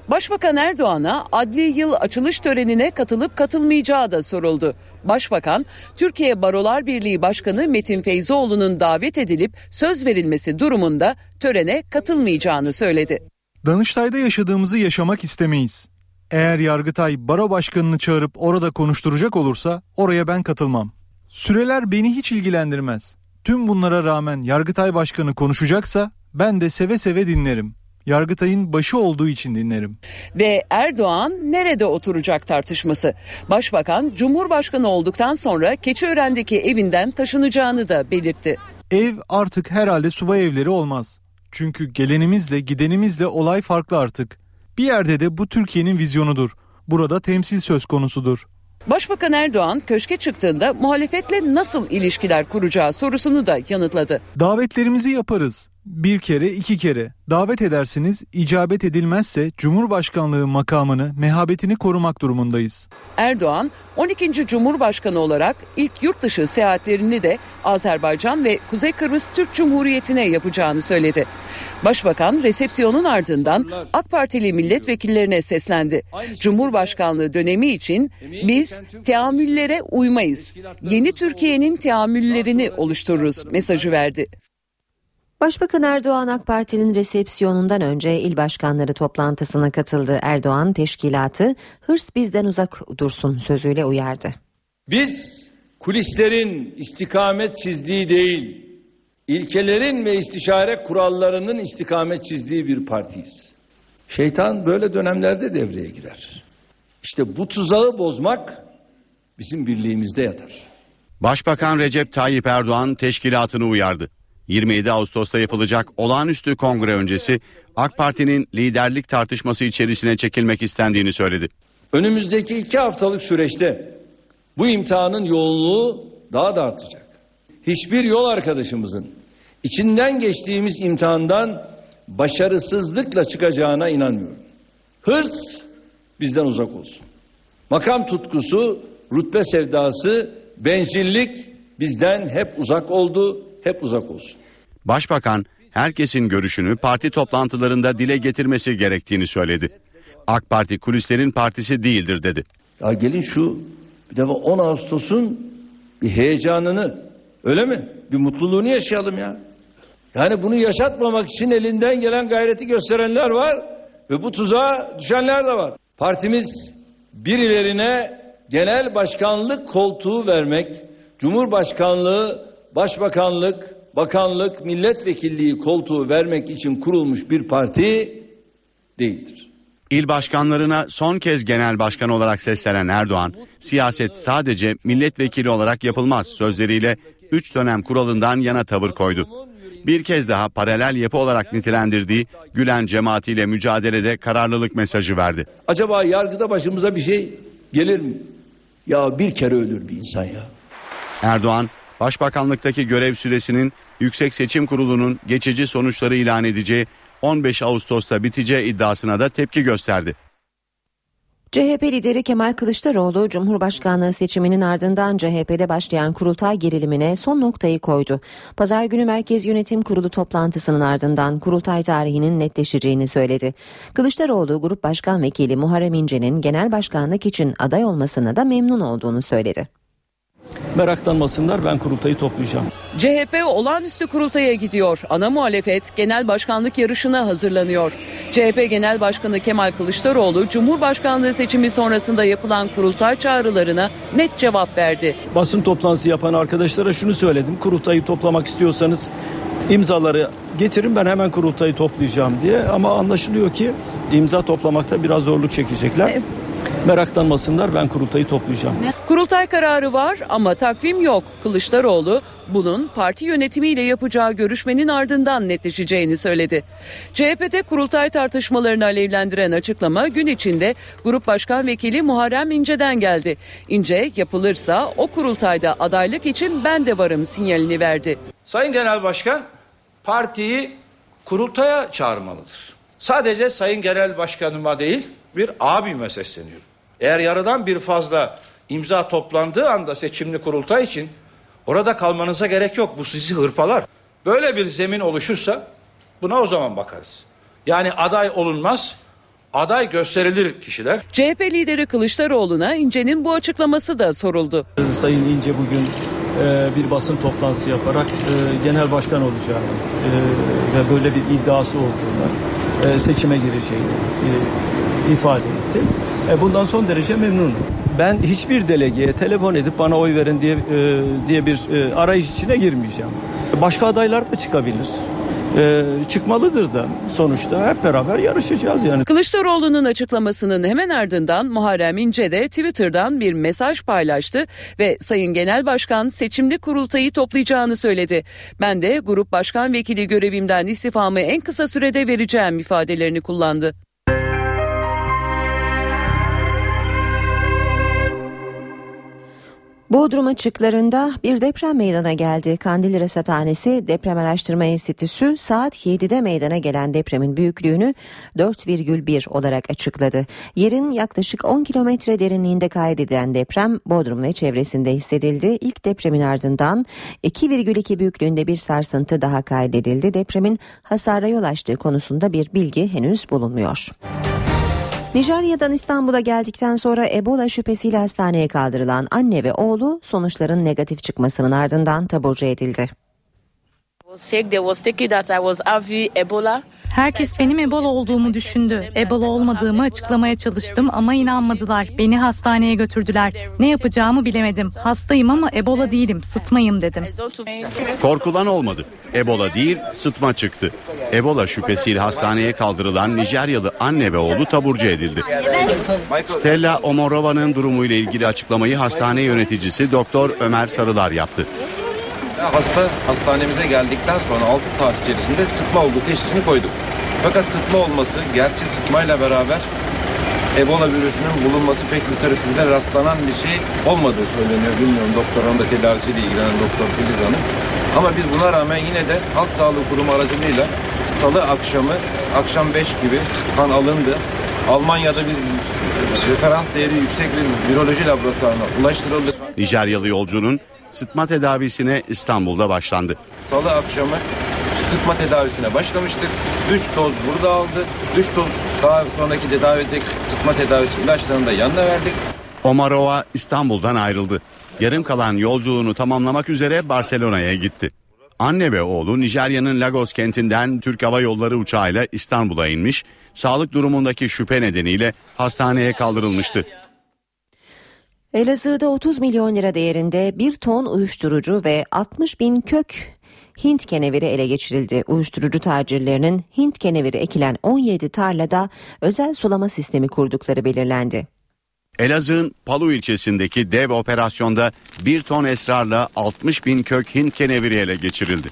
Başbakan Erdoğan'a adli yıl açılış törenine katılıp katılmayacağı da soruldu. Başbakan, Türkiye Barolar Birliği Başkanı Metin Feyzoğlu'nun davet edilip söz verilmesi durumunda törene katılmayacağını söyledi. Danıştay'da yaşadığımızı yaşamak istemeyiz. Eğer Yargıtay baro başkanını çağırıp orada konuşturacak olursa oraya ben katılmam. Süreler beni hiç ilgilendirmez. Tüm bunlara rağmen Yargıtay başkanı konuşacaksa ben de seve seve dinlerim. Yargıtay'ın başı olduğu için dinlerim. Ve Erdoğan nerede oturacak tartışması. Başbakan Cumhurbaşkanı olduktan sonra Keçiören'deki evinden taşınacağını da belirtti. Ev artık herhalde subay evleri olmaz. Çünkü gelenimizle gidenimizle olay farklı artık. Bir yerde de bu Türkiye'nin vizyonudur. Burada temsil söz konusudur. Başbakan Erdoğan köşke çıktığında muhalefetle nasıl ilişkiler kuracağı sorusunu da yanıtladı. Davetlerimizi yaparız. Bir kere iki kere davet edersiniz icabet edilmezse Cumhurbaşkanlığı makamını mehabetini korumak durumundayız. Erdoğan 12. Cumhurbaşkanı olarak ilk yurt dışı seyahatlerini de Azerbaycan ve Kuzey Kıbrıs Türk Cumhuriyeti'ne yapacağını söyledi. Başbakan resepsiyonun ardından AK Partili milletvekillerine seslendi. Cumhurbaşkanlığı dönemi için biz teamüllere uymayız. Yeni Türkiye'nin teamüllerini oluştururuz mesajı verdi. Başbakan Erdoğan AK Parti'nin resepsiyonundan önce il başkanları toplantısına katıldı. Erdoğan teşkilatı hırs bizden uzak dursun sözüyle uyardı. Biz kulislerin istikamet çizdiği değil, ilkelerin ve istişare kurallarının istikamet çizdiği bir partiyiz. Şeytan böyle dönemlerde devreye girer. İşte bu tuzağı bozmak bizim birliğimizde yatar. Başbakan Recep Tayyip Erdoğan teşkilatını uyardı. 27 Ağustos'ta yapılacak olağanüstü kongre öncesi AK Parti'nin liderlik tartışması içerisine çekilmek istendiğini söyledi. Önümüzdeki iki haftalık süreçte bu imtihanın yoğunluğu daha da artacak. Hiçbir yol arkadaşımızın içinden geçtiğimiz imtihandan başarısızlıkla çıkacağına inanmıyorum. Hırs bizden uzak olsun. Makam tutkusu, rütbe sevdası, bencillik bizden hep uzak oldu, hep uzak olsun. Başbakan herkesin görüşünü parti toplantılarında dile getirmesi gerektiğini söyledi. AK Parti kulislerin partisi değildir dedi. Ya gelin şu bir defa 10 Ağustos'un bir heyecanını öyle mi? Bir mutluluğunu yaşayalım ya. Yani bunu yaşatmamak için elinden gelen gayreti gösterenler var ve bu tuzağa düşenler de var. Partimiz birilerine genel başkanlık koltuğu vermek, cumhurbaşkanlığı, başbakanlık, bakanlık, milletvekilliği koltuğu vermek için kurulmuş bir parti değildir. İl başkanlarına son kez genel başkan olarak seslenen Erdoğan, siyaset sadece milletvekili olarak yapılmaz sözleriyle 3 dönem kuralından yana tavır koydu. Bir kez daha paralel yapı olarak nitelendirdiği Gülen cemaatiyle mücadelede kararlılık mesajı verdi. Acaba yargıda başımıza bir şey gelir mi? Ya bir kere ölür bir insan ya. Erdoğan, Başbakanlıktaki görev süresinin Yüksek Seçim Kurulu'nun geçici sonuçları ilan edeceği 15 Ağustos'ta biteceği iddiasına da tepki gösterdi. CHP lideri Kemal Kılıçdaroğlu Cumhurbaşkanlığı seçiminin ardından CHP'de başlayan kurultay gerilimine son noktayı koydu. Pazar günü Merkez Yönetim Kurulu toplantısının ardından kurultay tarihinin netleşeceğini söyledi. Kılıçdaroğlu Grup Başkan Vekili Muharrem İnce'nin genel başkanlık için aday olmasına da memnun olduğunu söyledi. Meraklanmasınlar ben kurultayı toplayacağım. CHP olağanüstü kurultaya gidiyor. Ana muhalefet genel başkanlık yarışına hazırlanıyor. CHP Genel Başkanı Kemal Kılıçdaroğlu Cumhurbaşkanlığı seçimi sonrasında yapılan kurultay çağrılarına net cevap verdi. Basın toplantısı yapan arkadaşlara şunu söyledim. Kurultayı toplamak istiyorsanız imzaları getirin ben hemen kurultayı toplayacağım diye ama anlaşılıyor ki imza toplamakta biraz zorluk çekecekler. Evet meraklanmasınlar ben kurultayı toplayacağım. Kurultay kararı var ama takvim yok. Kılıçdaroğlu bunun parti yönetimiyle yapacağı görüşmenin ardından netleşeceğini söyledi. CHP'de kurultay tartışmalarını alevlendiren açıklama gün içinde Grup Başkan Vekili Muharrem İnce'den geldi. İnce yapılırsa o kurultayda adaylık için ben de varım sinyalini verdi. Sayın Genel Başkan partiyi kurultaya çağırmalıdır. Sadece Sayın Genel Başkanıma değil bir abime sesleniyorum. Eğer yarıdan bir fazla imza toplandığı anda seçimli kurultay için orada kalmanıza gerek yok. Bu sizi hırpalar. Böyle bir zemin oluşursa buna o zaman bakarız. Yani aday olunmaz, aday gösterilir kişiler. CHP lideri Kılıçdaroğlu'na İnce'nin bu açıklaması da soruldu. Sayın İnce bugün e, bir basın toplantısı yaparak e, genel başkan olacağını e, ve böyle bir iddiası olduğunu e, seçime gireceğini e, ifade etti. E, bundan son derece memnunum. Ben hiçbir delegeye telefon edip bana oy verin diye e, diye bir e, arayış içine girmeyeceğim. Başka adaylar da çıkabilir. Ee, çıkmalıdır da sonuçta hep beraber yarışacağız yani. Kılıçdaroğlu'nun açıklamasının hemen ardından Muharrem İnce de Twitter'dan bir mesaj paylaştı ve Sayın Genel Başkan seçimli kurultayı toplayacağını söyledi. Ben de grup başkan vekili görevimden istifamı en kısa sürede vereceğim ifadelerini kullandı. Bodrum açıklarında bir deprem meydana geldi. Kandilli Rasathanesi Deprem Araştırma Enstitüsü saat 7'de meydana gelen depremin büyüklüğünü 4,1 olarak açıkladı. Yerin yaklaşık 10 kilometre derinliğinde kaydedilen deprem Bodrum ve çevresinde hissedildi. İlk depremin ardından 2,2 büyüklüğünde bir sarsıntı daha kaydedildi. Depremin hasara yol açtığı konusunda bir bilgi henüz bulunmuyor. Nijerya'dan İstanbul'a geldikten sonra Ebola şüphesiyle hastaneye kaldırılan anne ve oğlu sonuçların negatif çıkmasının ardından taburcu edildi. Herkes benim Ebola olduğumu düşündü. Ebola olmadığımı açıklamaya çalıştım ama inanmadılar. Beni hastaneye götürdüler. Ne yapacağımı bilemedim. Hastayım ama Ebola değilim, sıtmayım dedim. Korkulan olmadı. Ebola değil, sıtma çıktı. Ebola şüphesiyle hastaneye kaldırılan Nijeryalı anne ve oğlu taburcu edildi. Stella Omorova'nın durumuyla ilgili açıklamayı hastane yöneticisi Doktor Ömer Sarılar yaptı. Hasta hastanemize geldikten sonra 6 saat içerisinde sıtma olduğu teşhisini koyduk. Fakat sıtma olması gerçi sıtmayla beraber Ebola virüsünün bulunması pek literatürde rastlanan bir şey olmadığı söyleniyor. Bilmiyorum doktorun da tedavisiyle ilgilenen doktor Filiz Hanım. Ama biz buna rağmen yine de Halk Sağlığı Kurumu aracılığıyla salı akşamı akşam 5 gibi kan alındı. Almanya'da bir referans değeri yüksek bir viroloji laboratuvarına ulaştırıldı. Nijeryalı yolcunun sıtma tedavisine İstanbul'da başlandı. Salı akşamı sıtma tedavisine başlamıştık. 3 doz burada aldı. 3 doz daha sonraki tedavi edecek sıtma tedavisi ilaçlarını da yanına verdik. Omarova İstanbul'dan ayrıldı. Yarım kalan yolculuğunu tamamlamak üzere Barcelona'ya gitti. Anne ve oğlu Nijerya'nın Lagos kentinden Türk Hava Yolları uçağıyla İstanbul'a inmiş, sağlık durumundaki şüphe nedeniyle hastaneye kaldırılmıştı. Elazığ'da 30 milyon lira değerinde bir ton uyuşturucu ve 60 bin kök Hint keneviri ele geçirildi. Uyuşturucu tacirlerinin Hint keneviri ekilen 17 tarlada özel sulama sistemi kurdukları belirlendi. Elazığ'ın Palu ilçesindeki dev operasyonda bir ton esrarla 60 bin kök Hint keneviri ele geçirildi.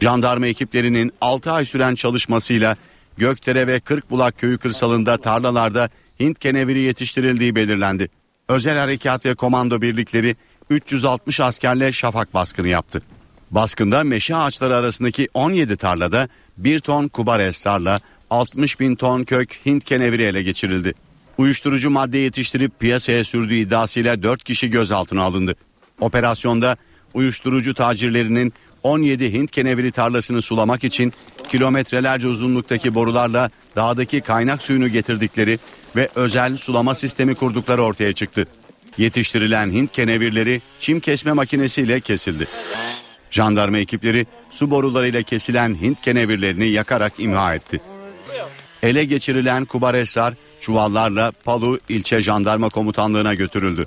Jandarma ekiplerinin 6 ay süren çalışmasıyla Gökdere ve Kırkbulak köyü kırsalında tarlalarda Hint keneviri yetiştirildiği belirlendi. Özel harekat ve komando birlikleri 360 askerle şafak baskını yaptı. Baskında meşe ağaçları arasındaki 17 tarlada 1 ton kubar esrarla 60 bin ton kök Hint keneviri ele geçirildi. Uyuşturucu madde yetiştirip piyasaya sürdüğü iddiasıyla 4 kişi gözaltına alındı. Operasyonda uyuşturucu tacirlerinin 17 Hint keneviri tarlasını sulamak için kilometrelerce uzunluktaki borularla dağdaki kaynak suyunu getirdikleri ve özel sulama sistemi kurdukları ortaya çıktı. Yetiştirilen Hint kenevirleri çim kesme makinesiyle kesildi. Jandarma ekipleri su borularıyla kesilen Hint kenevirlerini yakarak imha etti. Ele geçirilen kubar esrar çuvallarla Palu ilçe jandarma komutanlığına götürüldü.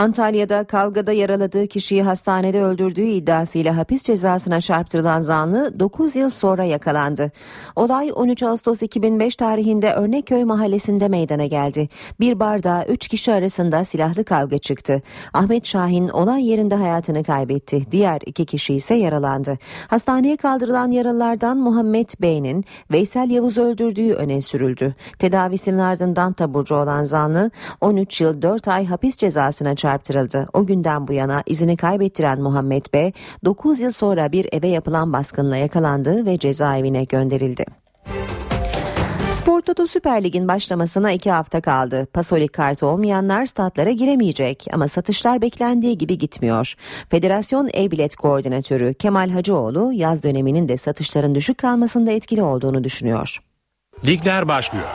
Antalya'da kavgada yaraladığı kişiyi hastanede öldürdüğü iddiasıyla hapis cezasına çarptırılan zanlı 9 yıl sonra yakalandı. Olay 13 Ağustos 2005 tarihinde Örnekköy mahallesinde meydana geldi. Bir barda 3 kişi arasında silahlı kavga çıktı. Ahmet Şahin olay yerinde hayatını kaybetti. Diğer iki kişi ise yaralandı. Hastaneye kaldırılan yaralılardan Muhammed Bey'in Veysel Yavuz öldürdüğü öne sürüldü. Tedavisinin ardından taburcu olan zanlı 13 yıl 4 ay hapis cezasına çarptırıldı. O günden bu yana izini kaybettiren Muhammed Bey 9 yıl sonra bir eve yapılan baskınla yakalandı ve cezaevine gönderildi. Spor Toto Süper Lig'in başlamasına iki hafta kaldı. Pasolik kartı olmayanlar statlara giremeyecek ama satışlar beklendiği gibi gitmiyor. Federasyon E-Bilet Koordinatörü Kemal Hacıoğlu yaz döneminin de satışların düşük kalmasında etkili olduğunu düşünüyor. Ligler başlıyor.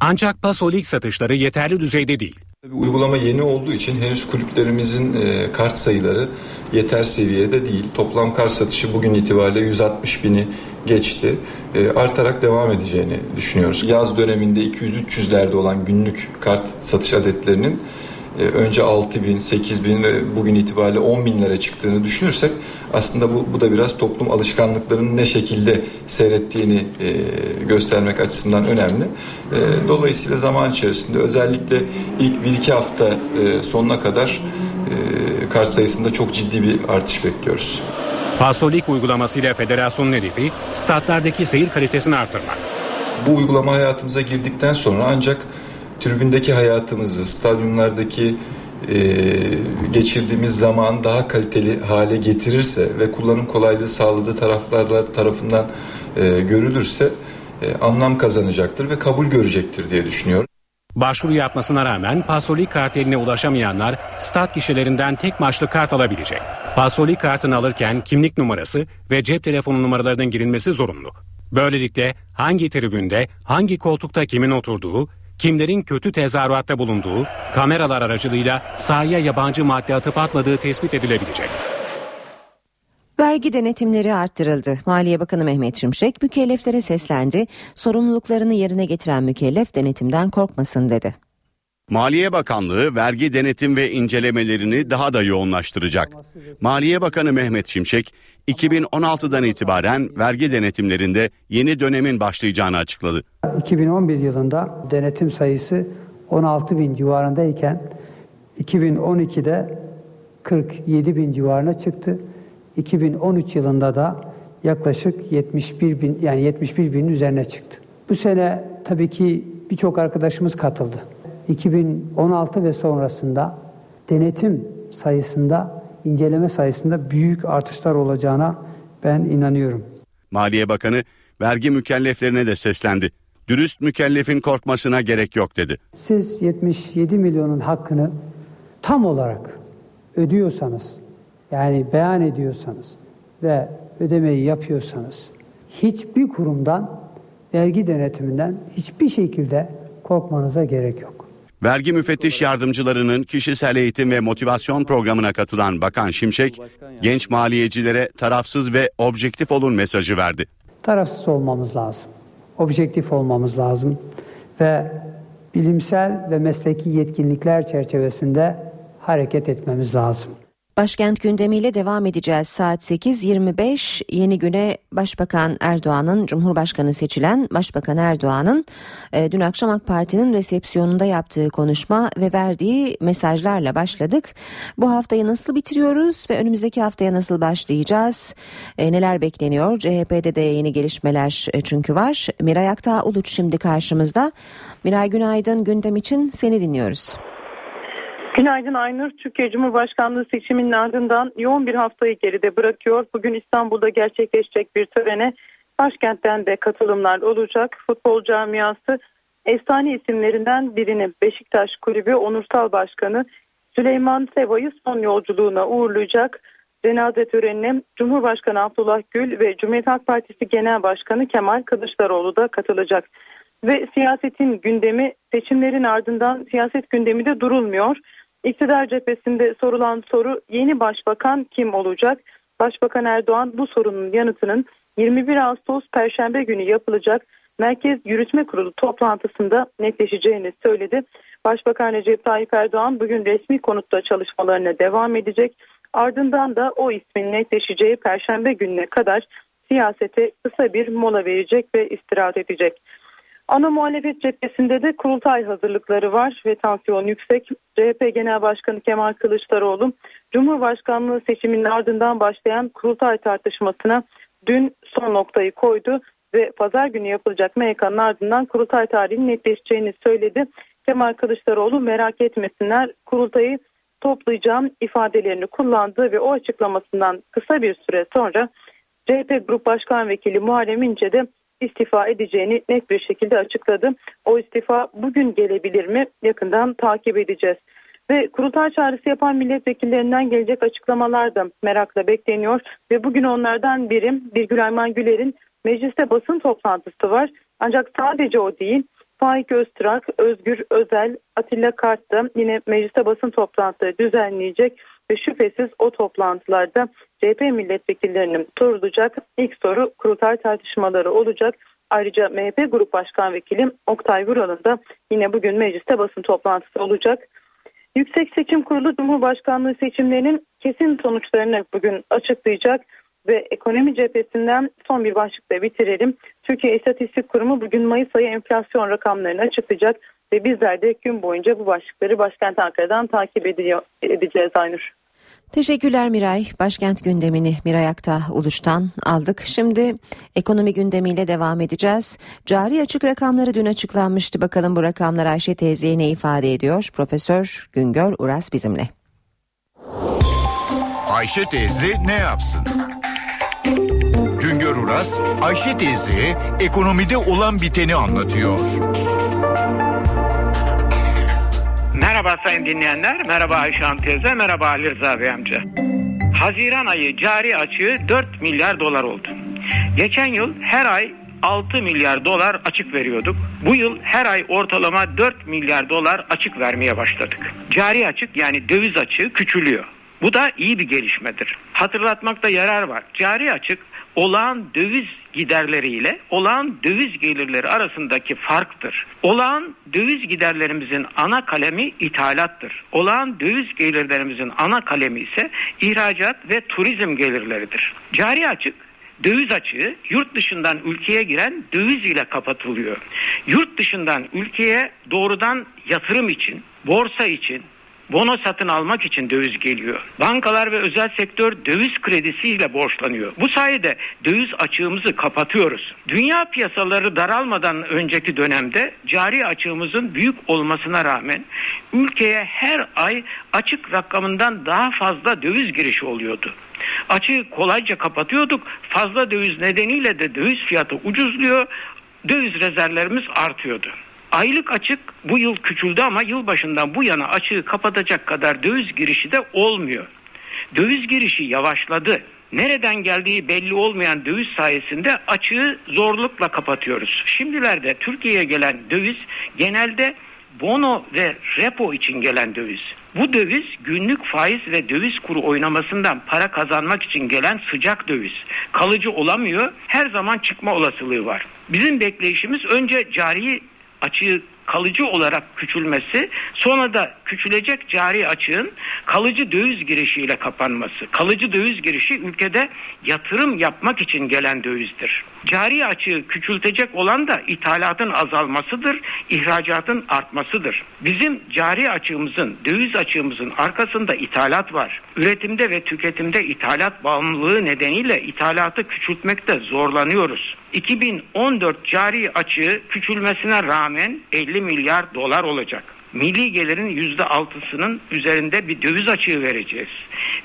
Ancak Pasolik satışları yeterli düzeyde değil. Uygulama yeni olduğu için henüz kulüplerimizin e, kart sayıları yeter seviyede değil. Toplam kart satışı bugün itibariyle 160 bini geçti. E, artarak devam edeceğini düşünüyoruz. Yaz döneminde 200-300'lerde olan günlük kart satış adetlerinin önce 6 bin, 8 bin ve bugün itibariyle 10 binlere çıktığını düşünürsek aslında bu, bu da biraz toplum alışkanlıklarının ne şekilde seyrettiğini e, göstermek açısından önemli. E, dolayısıyla zaman içerisinde özellikle ilk 1-2 hafta e, sonuna kadar e, kart sayısında çok ciddi bir artış bekliyoruz. Pasolik uygulamasıyla federasyonun hedefi statlardaki seyir kalitesini artırmak. Bu uygulama hayatımıza girdikten sonra ancak tribündeki hayatımızı, stadyumlardaki e, geçirdiğimiz zaman daha kaliteli hale getirirse ve kullanım kolaylığı sağladığı taraflarlar tarafından e, görülürse e, anlam kazanacaktır ve kabul görecektir diye düşünüyorum. Başvuru yapmasına rağmen Pasolik karteline ulaşamayanlar stat kişilerinden tek maçlı kart alabilecek. Pasolik kartını alırken kimlik numarası ve cep telefonu numaralarının girilmesi zorunlu. Böylelikle hangi tribünde, hangi koltukta kimin oturduğu, kimlerin kötü tezahüratta bulunduğu, kameralar aracılığıyla sahaya yabancı madde atıp atmadığı tespit edilebilecek. Vergi denetimleri arttırıldı. Maliye Bakanı Mehmet Şimşek mükelleflere seslendi. Sorumluluklarını yerine getiren mükellef denetimden korkmasın dedi. Maliye Bakanlığı vergi denetim ve incelemelerini daha da yoğunlaştıracak. Maliye Bakanı Mehmet Şimşek 2016'dan itibaren vergi denetimlerinde yeni dönemin başlayacağını açıkladı. 2011 yılında denetim sayısı 16 bin civarındayken 2012'de 47 bin civarına çıktı. 2013 yılında da yaklaşık 71 bin yani 71 binin üzerine çıktı. Bu sene tabii ki birçok arkadaşımız katıldı. 2016 ve sonrasında denetim sayısında, inceleme sayısında büyük artışlar olacağına ben inanıyorum. Maliye Bakanı vergi mükelleflerine de seslendi. Dürüst mükellefin korkmasına gerek yok dedi. Siz 77 milyonun hakkını tam olarak ödüyorsanız, yani beyan ediyorsanız ve ödemeyi yapıyorsanız hiçbir kurumdan vergi denetiminden hiçbir şekilde korkmanıza gerek yok. Vergi müfettiş yardımcılarının kişisel eğitim ve motivasyon programına katılan Bakan Şimşek, genç maliyecilere tarafsız ve objektif olun mesajı verdi. Tarafsız olmamız lazım. Objektif olmamız lazım ve bilimsel ve mesleki yetkinlikler çerçevesinde hareket etmemiz lazım. Başkent gündemiyle devam edeceğiz. Saat 8.25 yeni güne Başbakan Erdoğan'ın Cumhurbaşkanı seçilen Başbakan Erdoğan'ın e, dün akşam AK Parti'nin resepsiyonunda yaptığı konuşma ve verdiği mesajlarla başladık. Bu haftayı nasıl bitiriyoruz ve önümüzdeki haftaya nasıl başlayacağız? E, neler bekleniyor? CHP'de de yeni gelişmeler e, çünkü var. Miray Aktağ Uluç şimdi karşımızda. Miray günaydın gündem için seni dinliyoruz. Günaydın Aynur. Türkiye Cumhurbaşkanlığı seçiminin ardından yoğun bir haftayı geride bırakıyor. Bugün İstanbul'da gerçekleşecek bir törene başkentten de katılımlar olacak. Futbol camiası efsane isimlerinden birini Beşiktaş Kulübü Onursal Başkanı Süleyman Seva'yı son yolculuğuna uğurlayacak. Cenaze törenine Cumhurbaşkanı Abdullah Gül ve Cumhuriyet Halk Partisi Genel Başkanı Kemal Kılıçdaroğlu da katılacak. Ve siyasetin gündemi seçimlerin ardından siyaset gündemi de durulmuyor. İktidar cephesinde sorulan soru yeni başbakan kim olacak? Başbakan Erdoğan bu sorunun yanıtının 21 Ağustos Perşembe günü yapılacak Merkez Yürütme Kurulu toplantısında netleşeceğini söyledi. Başbakan Recep Tayyip Erdoğan bugün resmi konutta çalışmalarına devam edecek. Ardından da o ismin netleşeceği Perşembe gününe kadar siyasete kısa bir mola verecek ve istirahat edecek. Ana muhalefet cephesinde de kurultay hazırlıkları var ve tansiyon yüksek. CHP Genel Başkanı Kemal Kılıçdaroğlu Cumhurbaşkanlığı seçiminin ardından başlayan kurultay tartışmasına dün son noktayı koydu ve pazar günü yapılacak MYK'nın ardından kurultay tarihinin netleşeceğini söyledi. Kemal Kılıçdaroğlu merak etmesinler kurultayı toplayacağım ifadelerini kullandı ve o açıklamasından kısa bir süre sonra CHP Grup Başkan Vekili Muharrem İnce de istifa edeceğini net bir şekilde açıkladı. O istifa bugün gelebilir mi? Yakından takip edeceğiz. Ve kurultay çağrısı yapan milletvekillerinden gelecek açıklamalar da merakla bekleniyor. Ve bugün onlardan biri Birgül Ayman Güler'in mecliste basın toplantısı var. Ancak sadece o değil. Faik Öztrak, Özgür Özel, Atilla Kart da yine mecliste basın toplantıları düzenleyecek ve şüphesiz o toplantılarda CHP milletvekillerinin sorulacak ilk soru kurultay tartışmaları olacak. Ayrıca MHP Grup Başkan Vekili Oktay Vural'ın da yine bugün mecliste basın toplantısı olacak. Yüksek Seçim Kurulu Cumhurbaşkanlığı seçimlerinin kesin sonuçlarını bugün açıklayacak ve ekonomi cephesinden son bir başlıkla bitirelim. Türkiye İstatistik Kurumu bugün Mayıs ayı enflasyon rakamlarını açıklayacak ve bizler de gün boyunca bu başlıkları başkent Ankara'dan takip edeceğiz Aynur. Teşekkürler Miray. Başkent gündemini Miray Akta Uluş'tan aldık. Şimdi ekonomi gündemiyle devam edeceğiz. Cari açık rakamları dün açıklanmıştı. Bakalım bu rakamlar Ayşe teyzeye ne ifade ediyor? Profesör Güngör Uras bizimle. Ayşe teyze ne yapsın? Güngör Uras, Ayşe teyzeye ekonomide olan biteni anlatıyor. Merhaba sayın dinleyenler, merhaba Ayşe Hanım teyze, merhaba Ali Rıza Bey amca. Haziran ayı cari açığı 4 milyar dolar oldu. Geçen yıl her ay 6 milyar dolar açık veriyorduk. Bu yıl her ay ortalama 4 milyar dolar açık vermeye başladık. Cari açık yani döviz açığı küçülüyor. Bu da iyi bir gelişmedir. Hatırlatmakta yarar var. Cari açık olağan döviz giderleriyle olağan döviz gelirleri arasındaki farktır. Olağan döviz giderlerimizin ana kalemi ithalattır. Olağan döviz gelirlerimizin ana kalemi ise ihracat ve turizm gelirleridir. Cari açık döviz açığı yurt dışından ülkeye giren döviz ile kapatılıyor. Yurt dışından ülkeye doğrudan yatırım için, borsa için, bono satın almak için döviz geliyor. Bankalar ve özel sektör döviz kredisiyle borçlanıyor. Bu sayede döviz açığımızı kapatıyoruz. Dünya piyasaları daralmadan önceki dönemde cari açığımızın büyük olmasına rağmen ülkeye her ay açık rakamından daha fazla döviz girişi oluyordu. Açığı kolayca kapatıyorduk. Fazla döviz nedeniyle de döviz fiyatı ucuzluyor. Döviz rezervlerimiz artıyordu. Aylık açık bu yıl küçüldü ama yılbaşından bu yana açığı kapatacak kadar döviz girişi de olmuyor. Döviz girişi yavaşladı. Nereden geldiği belli olmayan döviz sayesinde açığı zorlukla kapatıyoruz. Şimdilerde Türkiye'ye gelen döviz genelde bono ve repo için gelen döviz. Bu döviz günlük faiz ve döviz kuru oynamasından para kazanmak için gelen sıcak döviz. Kalıcı olamıyor. Her zaman çıkma olasılığı var. Bizim bekleyişimiz önce cari açığı kalıcı olarak küçülmesi sonra da küçülecek cari açığın kalıcı döviz girişiyle kapanması. Kalıcı döviz girişi ülkede yatırım yapmak için gelen dövizdir. Cari açığı küçültecek olan da ithalatın azalmasıdır, ihracatın artmasıdır. Bizim cari açığımızın, döviz açığımızın arkasında ithalat var. Üretimde ve tüketimde ithalat bağımlılığı nedeniyle ithalatı küçültmekte zorlanıyoruz. 2014 cari açığı küçülmesine rağmen 50 milyar dolar olacak. Milli gelirin %6'sının üzerinde bir döviz açığı vereceğiz.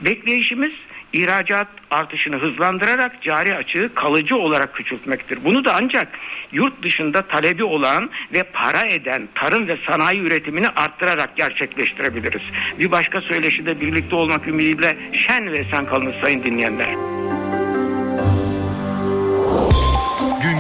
Bekleyişimiz ihracat artışını hızlandırarak cari açığı kalıcı olarak küçültmektir. Bunu da ancak yurt dışında talebi olan ve para eden tarım ve sanayi üretimini arttırarak gerçekleştirebiliriz. Bir başka söyleşide birlikte olmak ümidiyle şen ve sen kalınız sayın dinleyenler.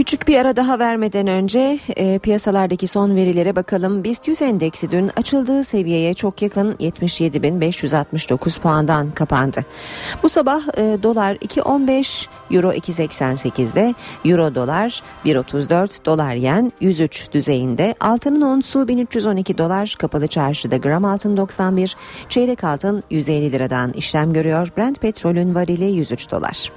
Küçük bir ara daha vermeden önce e, piyasalardaki son verilere bakalım. BIST 100 endeksi dün açıldığı seviyeye çok yakın 77.569 puandan kapandı. Bu sabah e, dolar 2.15, euro 2.88'de, euro dolar 1.34, dolar yen 103 düzeyinde. Altının onsu 1312 dolar, kapalı çarşıda gram altın 91, çeyrek altın 150 liradan işlem görüyor. Brent petrolün varili 103 dolar.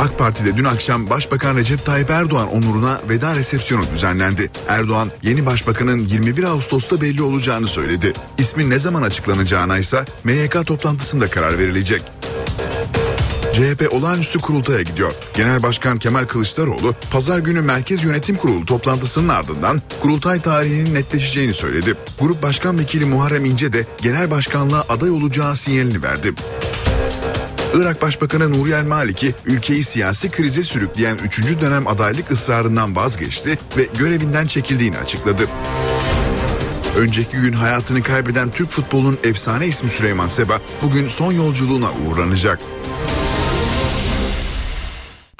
AK Parti'de dün akşam Başbakan Recep Tayyip Erdoğan onuruna veda resepsiyonu düzenlendi. Erdoğan yeni başbakanın 21 Ağustos'ta belli olacağını söyledi. İsmin ne zaman açıklanacağına ise MYK toplantısında karar verilecek. CHP olağanüstü kurultaya gidiyor. Genel Başkan Kemal Kılıçdaroğlu pazar günü Merkez Yönetim Kurulu toplantısının ardından kurultay tarihinin netleşeceğini söyledi. Grup Başkan Vekili Muharrem İnce de genel başkanlığa aday olacağı sinyalini verdi. Irak Başbakanı Nuri El Maliki ülkeyi siyasi krize sürükleyen 3. dönem adaylık ısrarından vazgeçti ve görevinden çekildiğini açıkladı. Önceki gün hayatını kaybeden Türk futbolunun efsane ismi Süleyman Seba bugün son yolculuğuna uğurlanacak.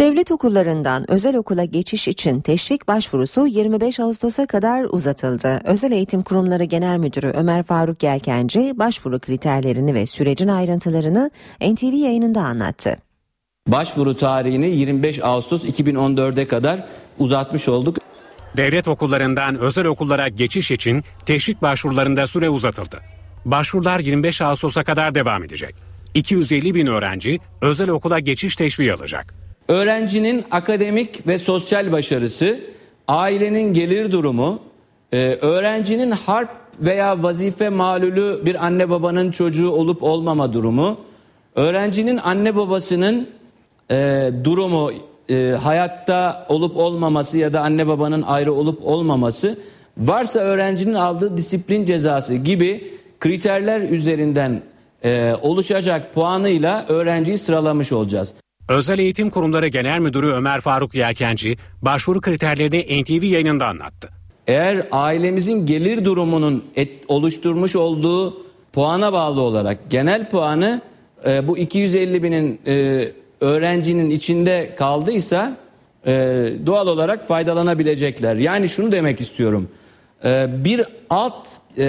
Devlet okullarından özel okula geçiş için teşvik başvurusu 25 Ağustos'a kadar uzatıldı. Özel Eğitim Kurumları Genel Müdürü Ömer Faruk Yelkenci başvuru kriterlerini ve sürecin ayrıntılarını NTV yayınında anlattı. Başvuru tarihini 25 Ağustos 2014'e kadar uzatmış olduk. Devlet okullarından özel okullara geçiş için teşvik başvurularında süre uzatıldı. Başvurular 25 Ağustos'a kadar devam edecek. 250 bin öğrenci özel okula geçiş teşviği alacak. Öğrencinin akademik ve sosyal başarısı, ailenin gelir durumu, e, öğrencinin harp veya vazife malulü bir anne babanın çocuğu olup olmama durumu, öğrencinin anne babasının e, durumu, e, hayatta olup olmaması ya da anne babanın ayrı olup olmaması, varsa öğrencinin aldığı disiplin cezası gibi kriterler üzerinden oluşacak puanıyla öğrenciyi sıralamış olacağız. Özel Eğitim Kurumları Genel Müdürü Ömer Faruk Yelkenci başvuru kriterlerini NTV yayınında anlattı. Eğer ailemizin gelir durumunun et, oluşturmuş olduğu puana bağlı olarak genel puanı e, bu 250 binin e, öğrencinin içinde kaldıysa e, doğal olarak faydalanabilecekler. Yani şunu demek istiyorum. E, bir alt e,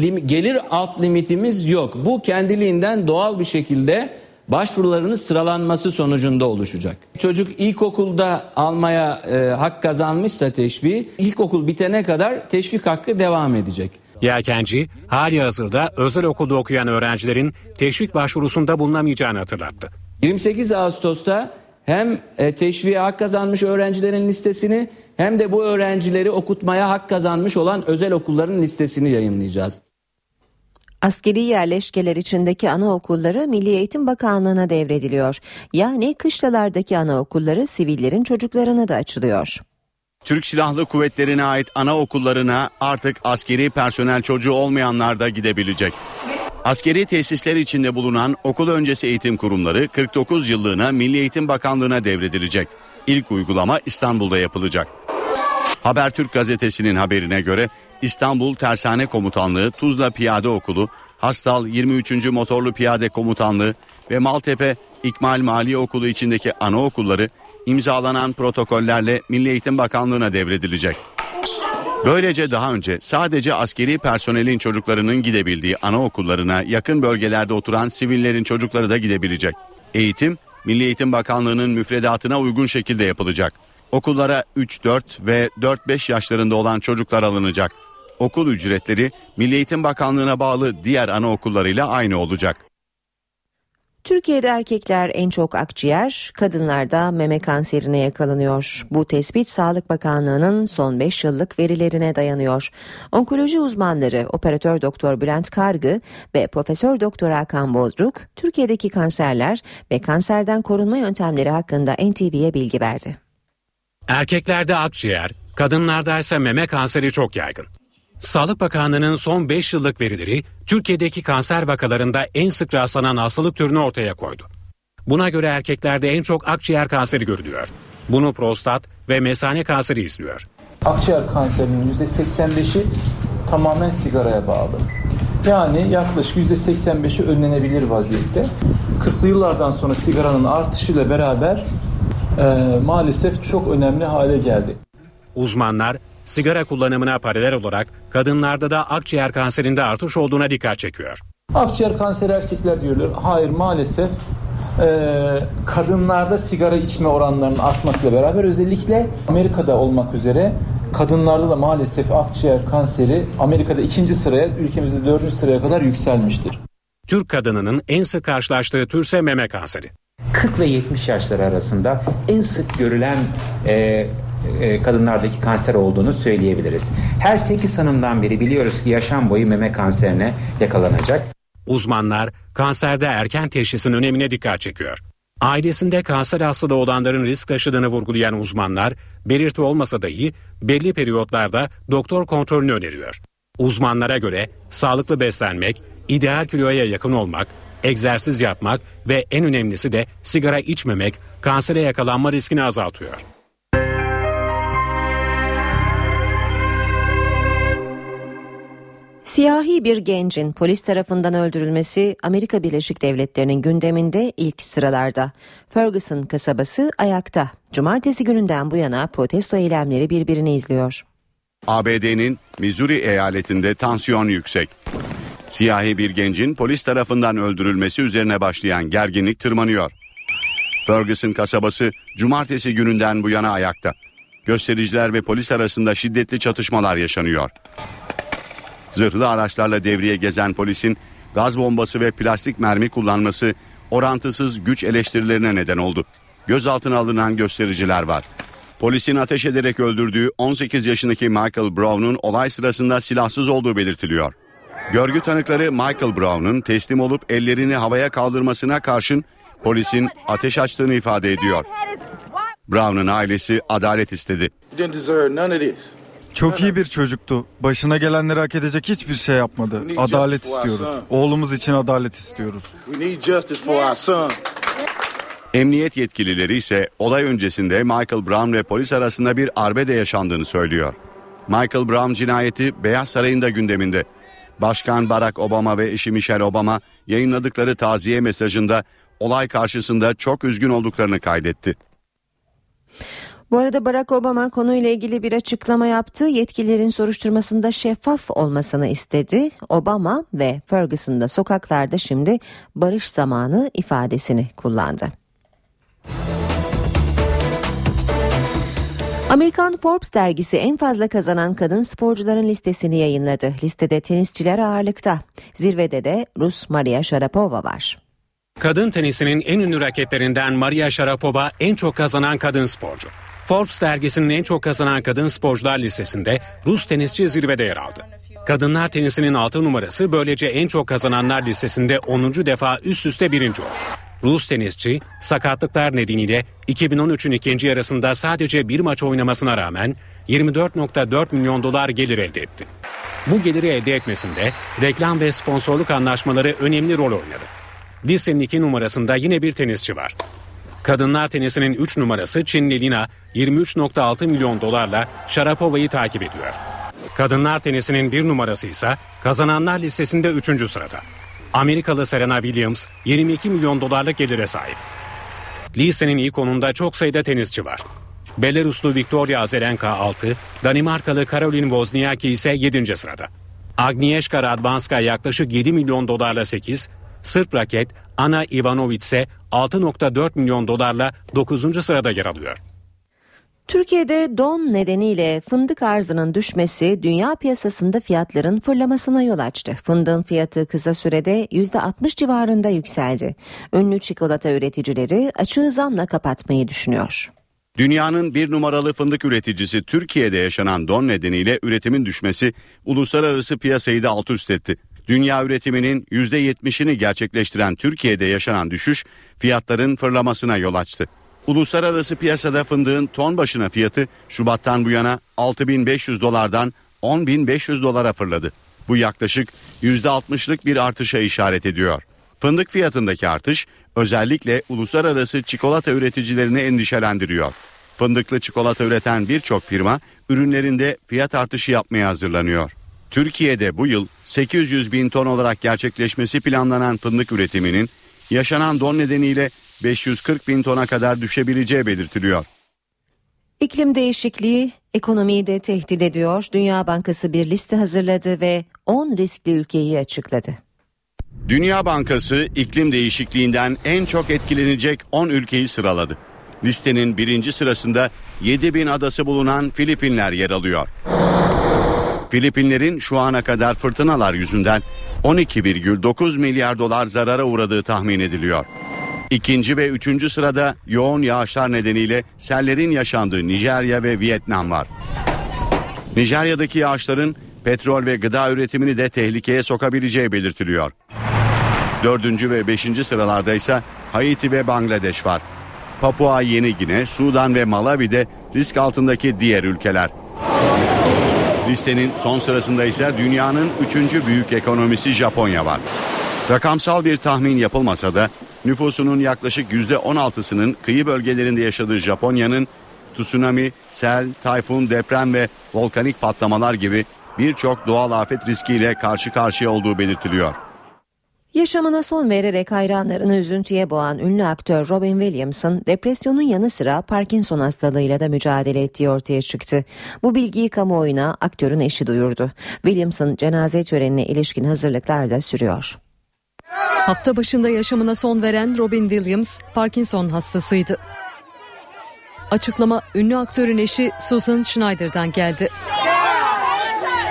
lim, gelir alt limitimiz yok. Bu kendiliğinden doğal bir şekilde başvurularının sıralanması sonucunda oluşacak. Çocuk ilkokulda almaya e, hak kazanmışsa teşviği ilkokul bitene kadar teşvik hakkı devam edecek. Yelkenci, hali hazırda özel okulda okuyan öğrencilerin teşvik başvurusunda bulunamayacağını hatırlattı. 28 Ağustos'ta hem e, teşviğe hak kazanmış öğrencilerin listesini hem de bu öğrencileri okutmaya hak kazanmış olan özel okulların listesini yayınlayacağız. Askeri yerleşkeler içindeki anaokulları Milli Eğitim Bakanlığı'na devrediliyor. Yani kışlalardaki anaokulları sivillerin çocuklarına da açılıyor. Türk Silahlı Kuvvetleri'ne ait anaokullarına artık askeri personel çocuğu olmayanlar da gidebilecek. Askeri tesisler içinde bulunan okul öncesi eğitim kurumları 49 yıllığına Milli Eğitim Bakanlığı'na devredilecek. İlk uygulama İstanbul'da yapılacak. Habertürk gazetesinin haberine göre İstanbul Tersane Komutanlığı, Tuzla Piyade Okulu, Hastal 23. Motorlu Piyade Komutanlığı ve Maltepe İkmal Mali Okulu içindeki anaokulları imzalanan protokollerle Milli Eğitim Bakanlığı'na devredilecek. Böylece daha önce sadece askeri personelin çocuklarının gidebildiği anaokullarına yakın bölgelerde oturan sivillerin çocukları da gidebilecek. Eğitim, Milli Eğitim Bakanlığı'nın müfredatına uygun şekilde yapılacak. Okullara 3-4 ve 4-5 yaşlarında olan çocuklar alınacak. Okul ücretleri Milli Eğitim Bakanlığı'na bağlı diğer anaokullarıyla aynı olacak. Türkiye'de erkekler en çok akciğer, kadınlarda meme kanserine yakalanıyor. Bu tespit Sağlık Bakanlığı'nın son 5 yıllık verilerine dayanıyor. Onkoloji uzmanları operatör doktor Bülent Kargı ve profesör doktor Hakan Bozruk, Türkiye'deki kanserler ve kanserden korunma yöntemleri hakkında NTV'ye bilgi verdi. Erkeklerde akciğer, kadınlarda ise meme kanseri çok yaygın. Sağlık Bakanlığı'nın son 5 yıllık verileri Türkiye'deki kanser vakalarında en sık rastlanan hastalık türünü ortaya koydu. Buna göre erkeklerde en çok akciğer kanseri görülüyor. Bunu prostat ve mesane kanseri izliyor. Akciğer kanserinin %85'i tamamen sigaraya bağlı. Yani yaklaşık %85'i önlenebilir vaziyette. 40'lı yıllardan sonra sigaranın artışıyla beraber e, maalesef çok önemli hale geldi. Uzmanlar sigara kullanımına paralel olarak kadınlarda da akciğer kanserinde artış olduğuna dikkat çekiyor. Akciğer kanseri erkekler diyorlar. Hayır maalesef e, kadınlarda sigara içme oranlarının artmasıyla beraber özellikle Amerika'da olmak üzere kadınlarda da maalesef akciğer kanseri Amerika'da ikinci sıraya ülkemizde dördüncü sıraya kadar yükselmiştir. Türk kadınının en sık karşılaştığı türse meme kanseri. 40 ve 70 yaşları arasında en sık görülen e, e, kadınlardaki kanser olduğunu söyleyebiliriz. Her 8 hanımdan biri biliyoruz ki yaşam boyu meme kanserine yakalanacak. Uzmanlar kanserde erken teşhisin önemine dikkat çekiyor. Ailesinde kanser hastalığı olanların risk taşıdığını vurgulayan uzmanlar, belirti olmasa dahi belli periyotlarda doktor kontrolünü öneriyor. Uzmanlara göre sağlıklı beslenmek, ideal kiloya yakın olmak, egzersiz yapmak ve en önemlisi de sigara içmemek kansere yakalanma riskini azaltıyor. Siyahi bir gencin polis tarafından öldürülmesi Amerika Birleşik Devletleri'nin gündeminde ilk sıralarda. Ferguson kasabası ayakta. Cumartesi gününden bu yana protesto eylemleri birbirini izliyor. ABD'nin Missouri eyaletinde tansiyon yüksek. Siyahi bir gencin polis tarafından öldürülmesi üzerine başlayan gerginlik tırmanıyor. Ferguson kasabası cumartesi gününden bu yana ayakta. Göstericiler ve polis arasında şiddetli çatışmalar yaşanıyor. Zırhlı araçlarla devriye gezen polisin gaz bombası ve plastik mermi kullanması orantısız güç eleştirilerine neden oldu. Gözaltına alınan göstericiler var. Polisin ateş ederek öldürdüğü 18 yaşındaki Michael Brown'un olay sırasında silahsız olduğu belirtiliyor. Görgü tanıkları Michael Brown'un teslim olup ellerini havaya kaldırmasına karşın polisin ateş açtığını ifade ediyor. Brown'un ailesi adalet istedi. Çok iyi bir çocuktu. Başına gelenleri hak edecek hiçbir şey yapmadı. Adalet istiyoruz. Oğlumuz için adalet istiyoruz. Emniyet yetkilileri ise olay öncesinde Michael Brown ve polis arasında bir arbede yaşandığını söylüyor. Michael Brown cinayeti Beyaz Saray'ın da gündeminde. Başkan Barack Obama ve eşi Michelle Obama yayınladıkları taziye mesajında olay karşısında çok üzgün olduklarını kaydetti. Bu arada Barack Obama konuyla ilgili bir açıklama yaptı. Yetkililerin soruşturmasında şeffaf olmasını istedi. Obama ve Ferguson'da sokaklarda şimdi barış zamanı ifadesini kullandı. Amerikan Forbes dergisi en fazla kazanan kadın sporcuların listesini yayınladı. Listede tenisçiler ağırlıkta. Zirvede de Rus Maria Sharapova var. Kadın tenisinin en ünlü raketlerinden Maria Sharapova en çok kazanan kadın sporcu. Forbes dergisinin en çok kazanan kadın sporcular listesinde Rus tenisçi zirvede yer aldı. Kadınlar tenisinin 6 numarası böylece en çok kazananlar listesinde 10. defa üst üste birinci oldu. Rus tenisçi sakatlıklar nedeniyle 2013'ün ikinci yarısında sadece bir maç oynamasına rağmen 24.4 milyon dolar gelir elde etti. Bu geliri elde etmesinde reklam ve sponsorluk anlaşmaları önemli rol oynadı. Listenin 2 numarasında yine bir tenisçi var. Kadınlar tenisinin 3 numarası Çinli Lina 23.6 milyon dolarla Sharapova'yı takip ediyor. Kadınlar tenisinin 1 numarası ise kazananlar listesinde 3. sırada. Amerikalı Serena Williams 22 milyon dolarlık gelire sahip. Listenin ilk onunda çok sayıda tenisçi var. Belaruslu Victoria Azarenka 6, Danimarkalı Caroline Wozniacki ise 7. sırada. Agnieszka Radwanska yaklaşık 7 milyon dolarla 8, Sırp raket Ana Ivanovic ise 6.4 milyon dolarla 9. sırada yer alıyor. Türkiye'de don nedeniyle fındık arzının düşmesi dünya piyasasında fiyatların fırlamasına yol açtı. Fındığın fiyatı kısa sürede %60 civarında yükseldi. Ünlü çikolata üreticileri açığı zamla kapatmayı düşünüyor. Dünyanın bir numaralı fındık üreticisi Türkiye'de yaşanan don nedeniyle üretimin düşmesi uluslararası piyasayı da alt üst etti. Dünya üretiminin %70'ini gerçekleştiren Türkiye'de yaşanan düşüş fiyatların fırlamasına yol açtı. Uluslararası piyasada fındığın ton başına fiyatı Şubat'tan bu yana 6500 dolardan 10500 dolara fırladı. Bu yaklaşık %60'lık bir artışa işaret ediyor. Fındık fiyatındaki artış özellikle uluslararası çikolata üreticilerini endişelendiriyor. Fındıklı çikolata üreten birçok firma ürünlerinde fiyat artışı yapmaya hazırlanıyor. Türkiye'de bu yıl 800 bin ton olarak gerçekleşmesi planlanan fındık üretiminin yaşanan don nedeniyle 540 bin tona kadar düşebileceği belirtiliyor. İklim değişikliği ekonomiyi de tehdit ediyor. Dünya Bankası bir liste hazırladı ve 10 riskli ülkeyi açıkladı. Dünya Bankası iklim değişikliğinden en çok etkilenecek 10 ülkeyi sıraladı. Listenin birinci sırasında 7 bin adası bulunan Filipinler yer alıyor. Filipinlerin şu ana kadar fırtınalar yüzünden 12,9 milyar dolar zarara uğradığı tahmin ediliyor. İkinci ve üçüncü sırada yoğun yağışlar nedeniyle sellerin yaşandığı Nijerya ve Vietnam var. Nijerya'daki yağışların petrol ve gıda üretimini de tehlikeye sokabileceği belirtiliyor. Dördüncü ve beşinci sıralarda ise Haiti ve Bangladeş var. Papua Yeni Gine, Sudan ve Malawi de risk altındaki diğer ülkeler. Listenin son sırasında ise dünyanın üçüncü büyük ekonomisi Japonya var. Rakamsal bir tahmin yapılmasa da nüfusunun yaklaşık %16'sının kıyı bölgelerinde yaşadığı Japonya'nın tsunami, sel, tayfun, deprem ve volkanik patlamalar gibi birçok doğal afet riskiyle karşı karşıya olduğu belirtiliyor. Yaşamına son vererek hayranlarını üzüntüye boğan ünlü aktör Robin Williams'ın depresyonun yanı sıra Parkinson hastalığıyla da mücadele ettiği ortaya çıktı. Bu bilgiyi kamuoyuna aktörün eşi duyurdu. Williams'ın cenaze törenine ilişkin hazırlıklar da sürüyor. Hafta başında yaşamına son veren Robin Williams Parkinson hastasıydı. Açıklama ünlü aktörün eşi Susan Schneider'dan geldi.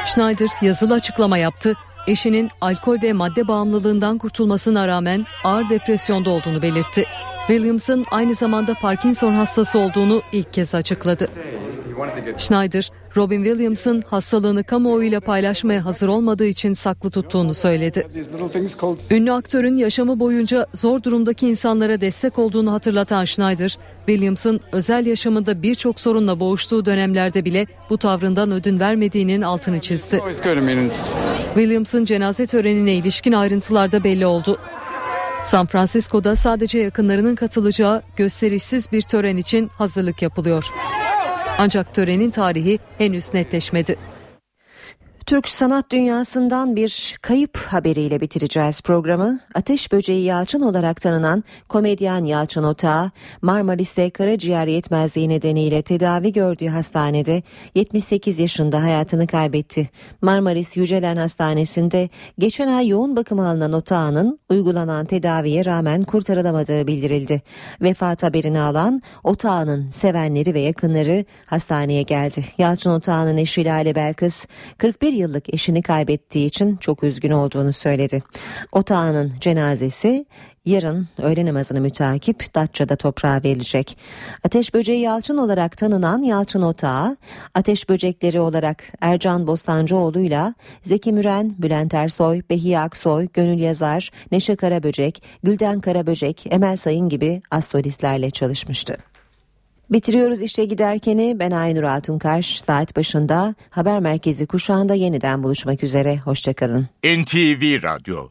Schneider yazılı açıklama yaptı. Eşinin alkol ve madde bağımlılığından kurtulmasına rağmen ağır depresyonda olduğunu belirtti. Williams'ın aynı zamanda Parkinson hastası olduğunu ilk kez açıkladı. Schneider, Robin Williams'ın hastalığını kamuoyuyla paylaşmaya hazır olmadığı için saklı tuttuğunu söyledi. Ünlü aktörün yaşamı boyunca zor durumdaki insanlara destek olduğunu hatırlatan Schneider, Williams'ın özel yaşamında birçok sorunla boğuştuğu dönemlerde bile bu tavrından ödün vermediğinin altını çizdi. Williams'ın cenaze törenine ilişkin ayrıntılar da belli oldu. San Francisco'da sadece yakınlarının katılacağı gösterişsiz bir tören için hazırlık yapılıyor. Ancak törenin tarihi henüz netleşmedi. Türk sanat dünyasından bir kayıp haberiyle bitireceğiz programı. Ateş böceği Yalçın olarak tanınan komedyen Yalçın Otağı, Marmaris'te karaciğer yetmezliği nedeniyle tedavi gördüğü hastanede 78 yaşında hayatını kaybetti. Marmaris Yücelen Hastanesi'nde geçen ay yoğun bakıma alınan Otağı'nın uygulanan tedaviye rağmen kurtarılamadığı bildirildi. Vefat haberini alan Otağı'nın sevenleri ve yakınları hastaneye geldi. Yalçın Otağı'nın eşi Lale Belkıs 41 yıllık eşini kaybettiği için çok üzgün olduğunu söyledi. Otağının cenazesi yarın öğle namazını mütakip Datça'da toprağa verilecek. Ateş böceği Yalçın olarak tanınan Yalçın Otağı, ateş böcekleri olarak Ercan Bostancıoğlu'yla Zeki Müren, Bülent Ersoy, Behiye Aksoy, Gönül Yazar, Neşe Karaböcek, Gülden Karaböcek, Emel Sayın gibi astrolistlerle çalışmıştı. Bitiriyoruz işe giderkeni. Ben Aynur Altunkaş. Saat başında haber merkezi kuşağında yeniden buluşmak üzere. Hoşçakalın. NTV Radyo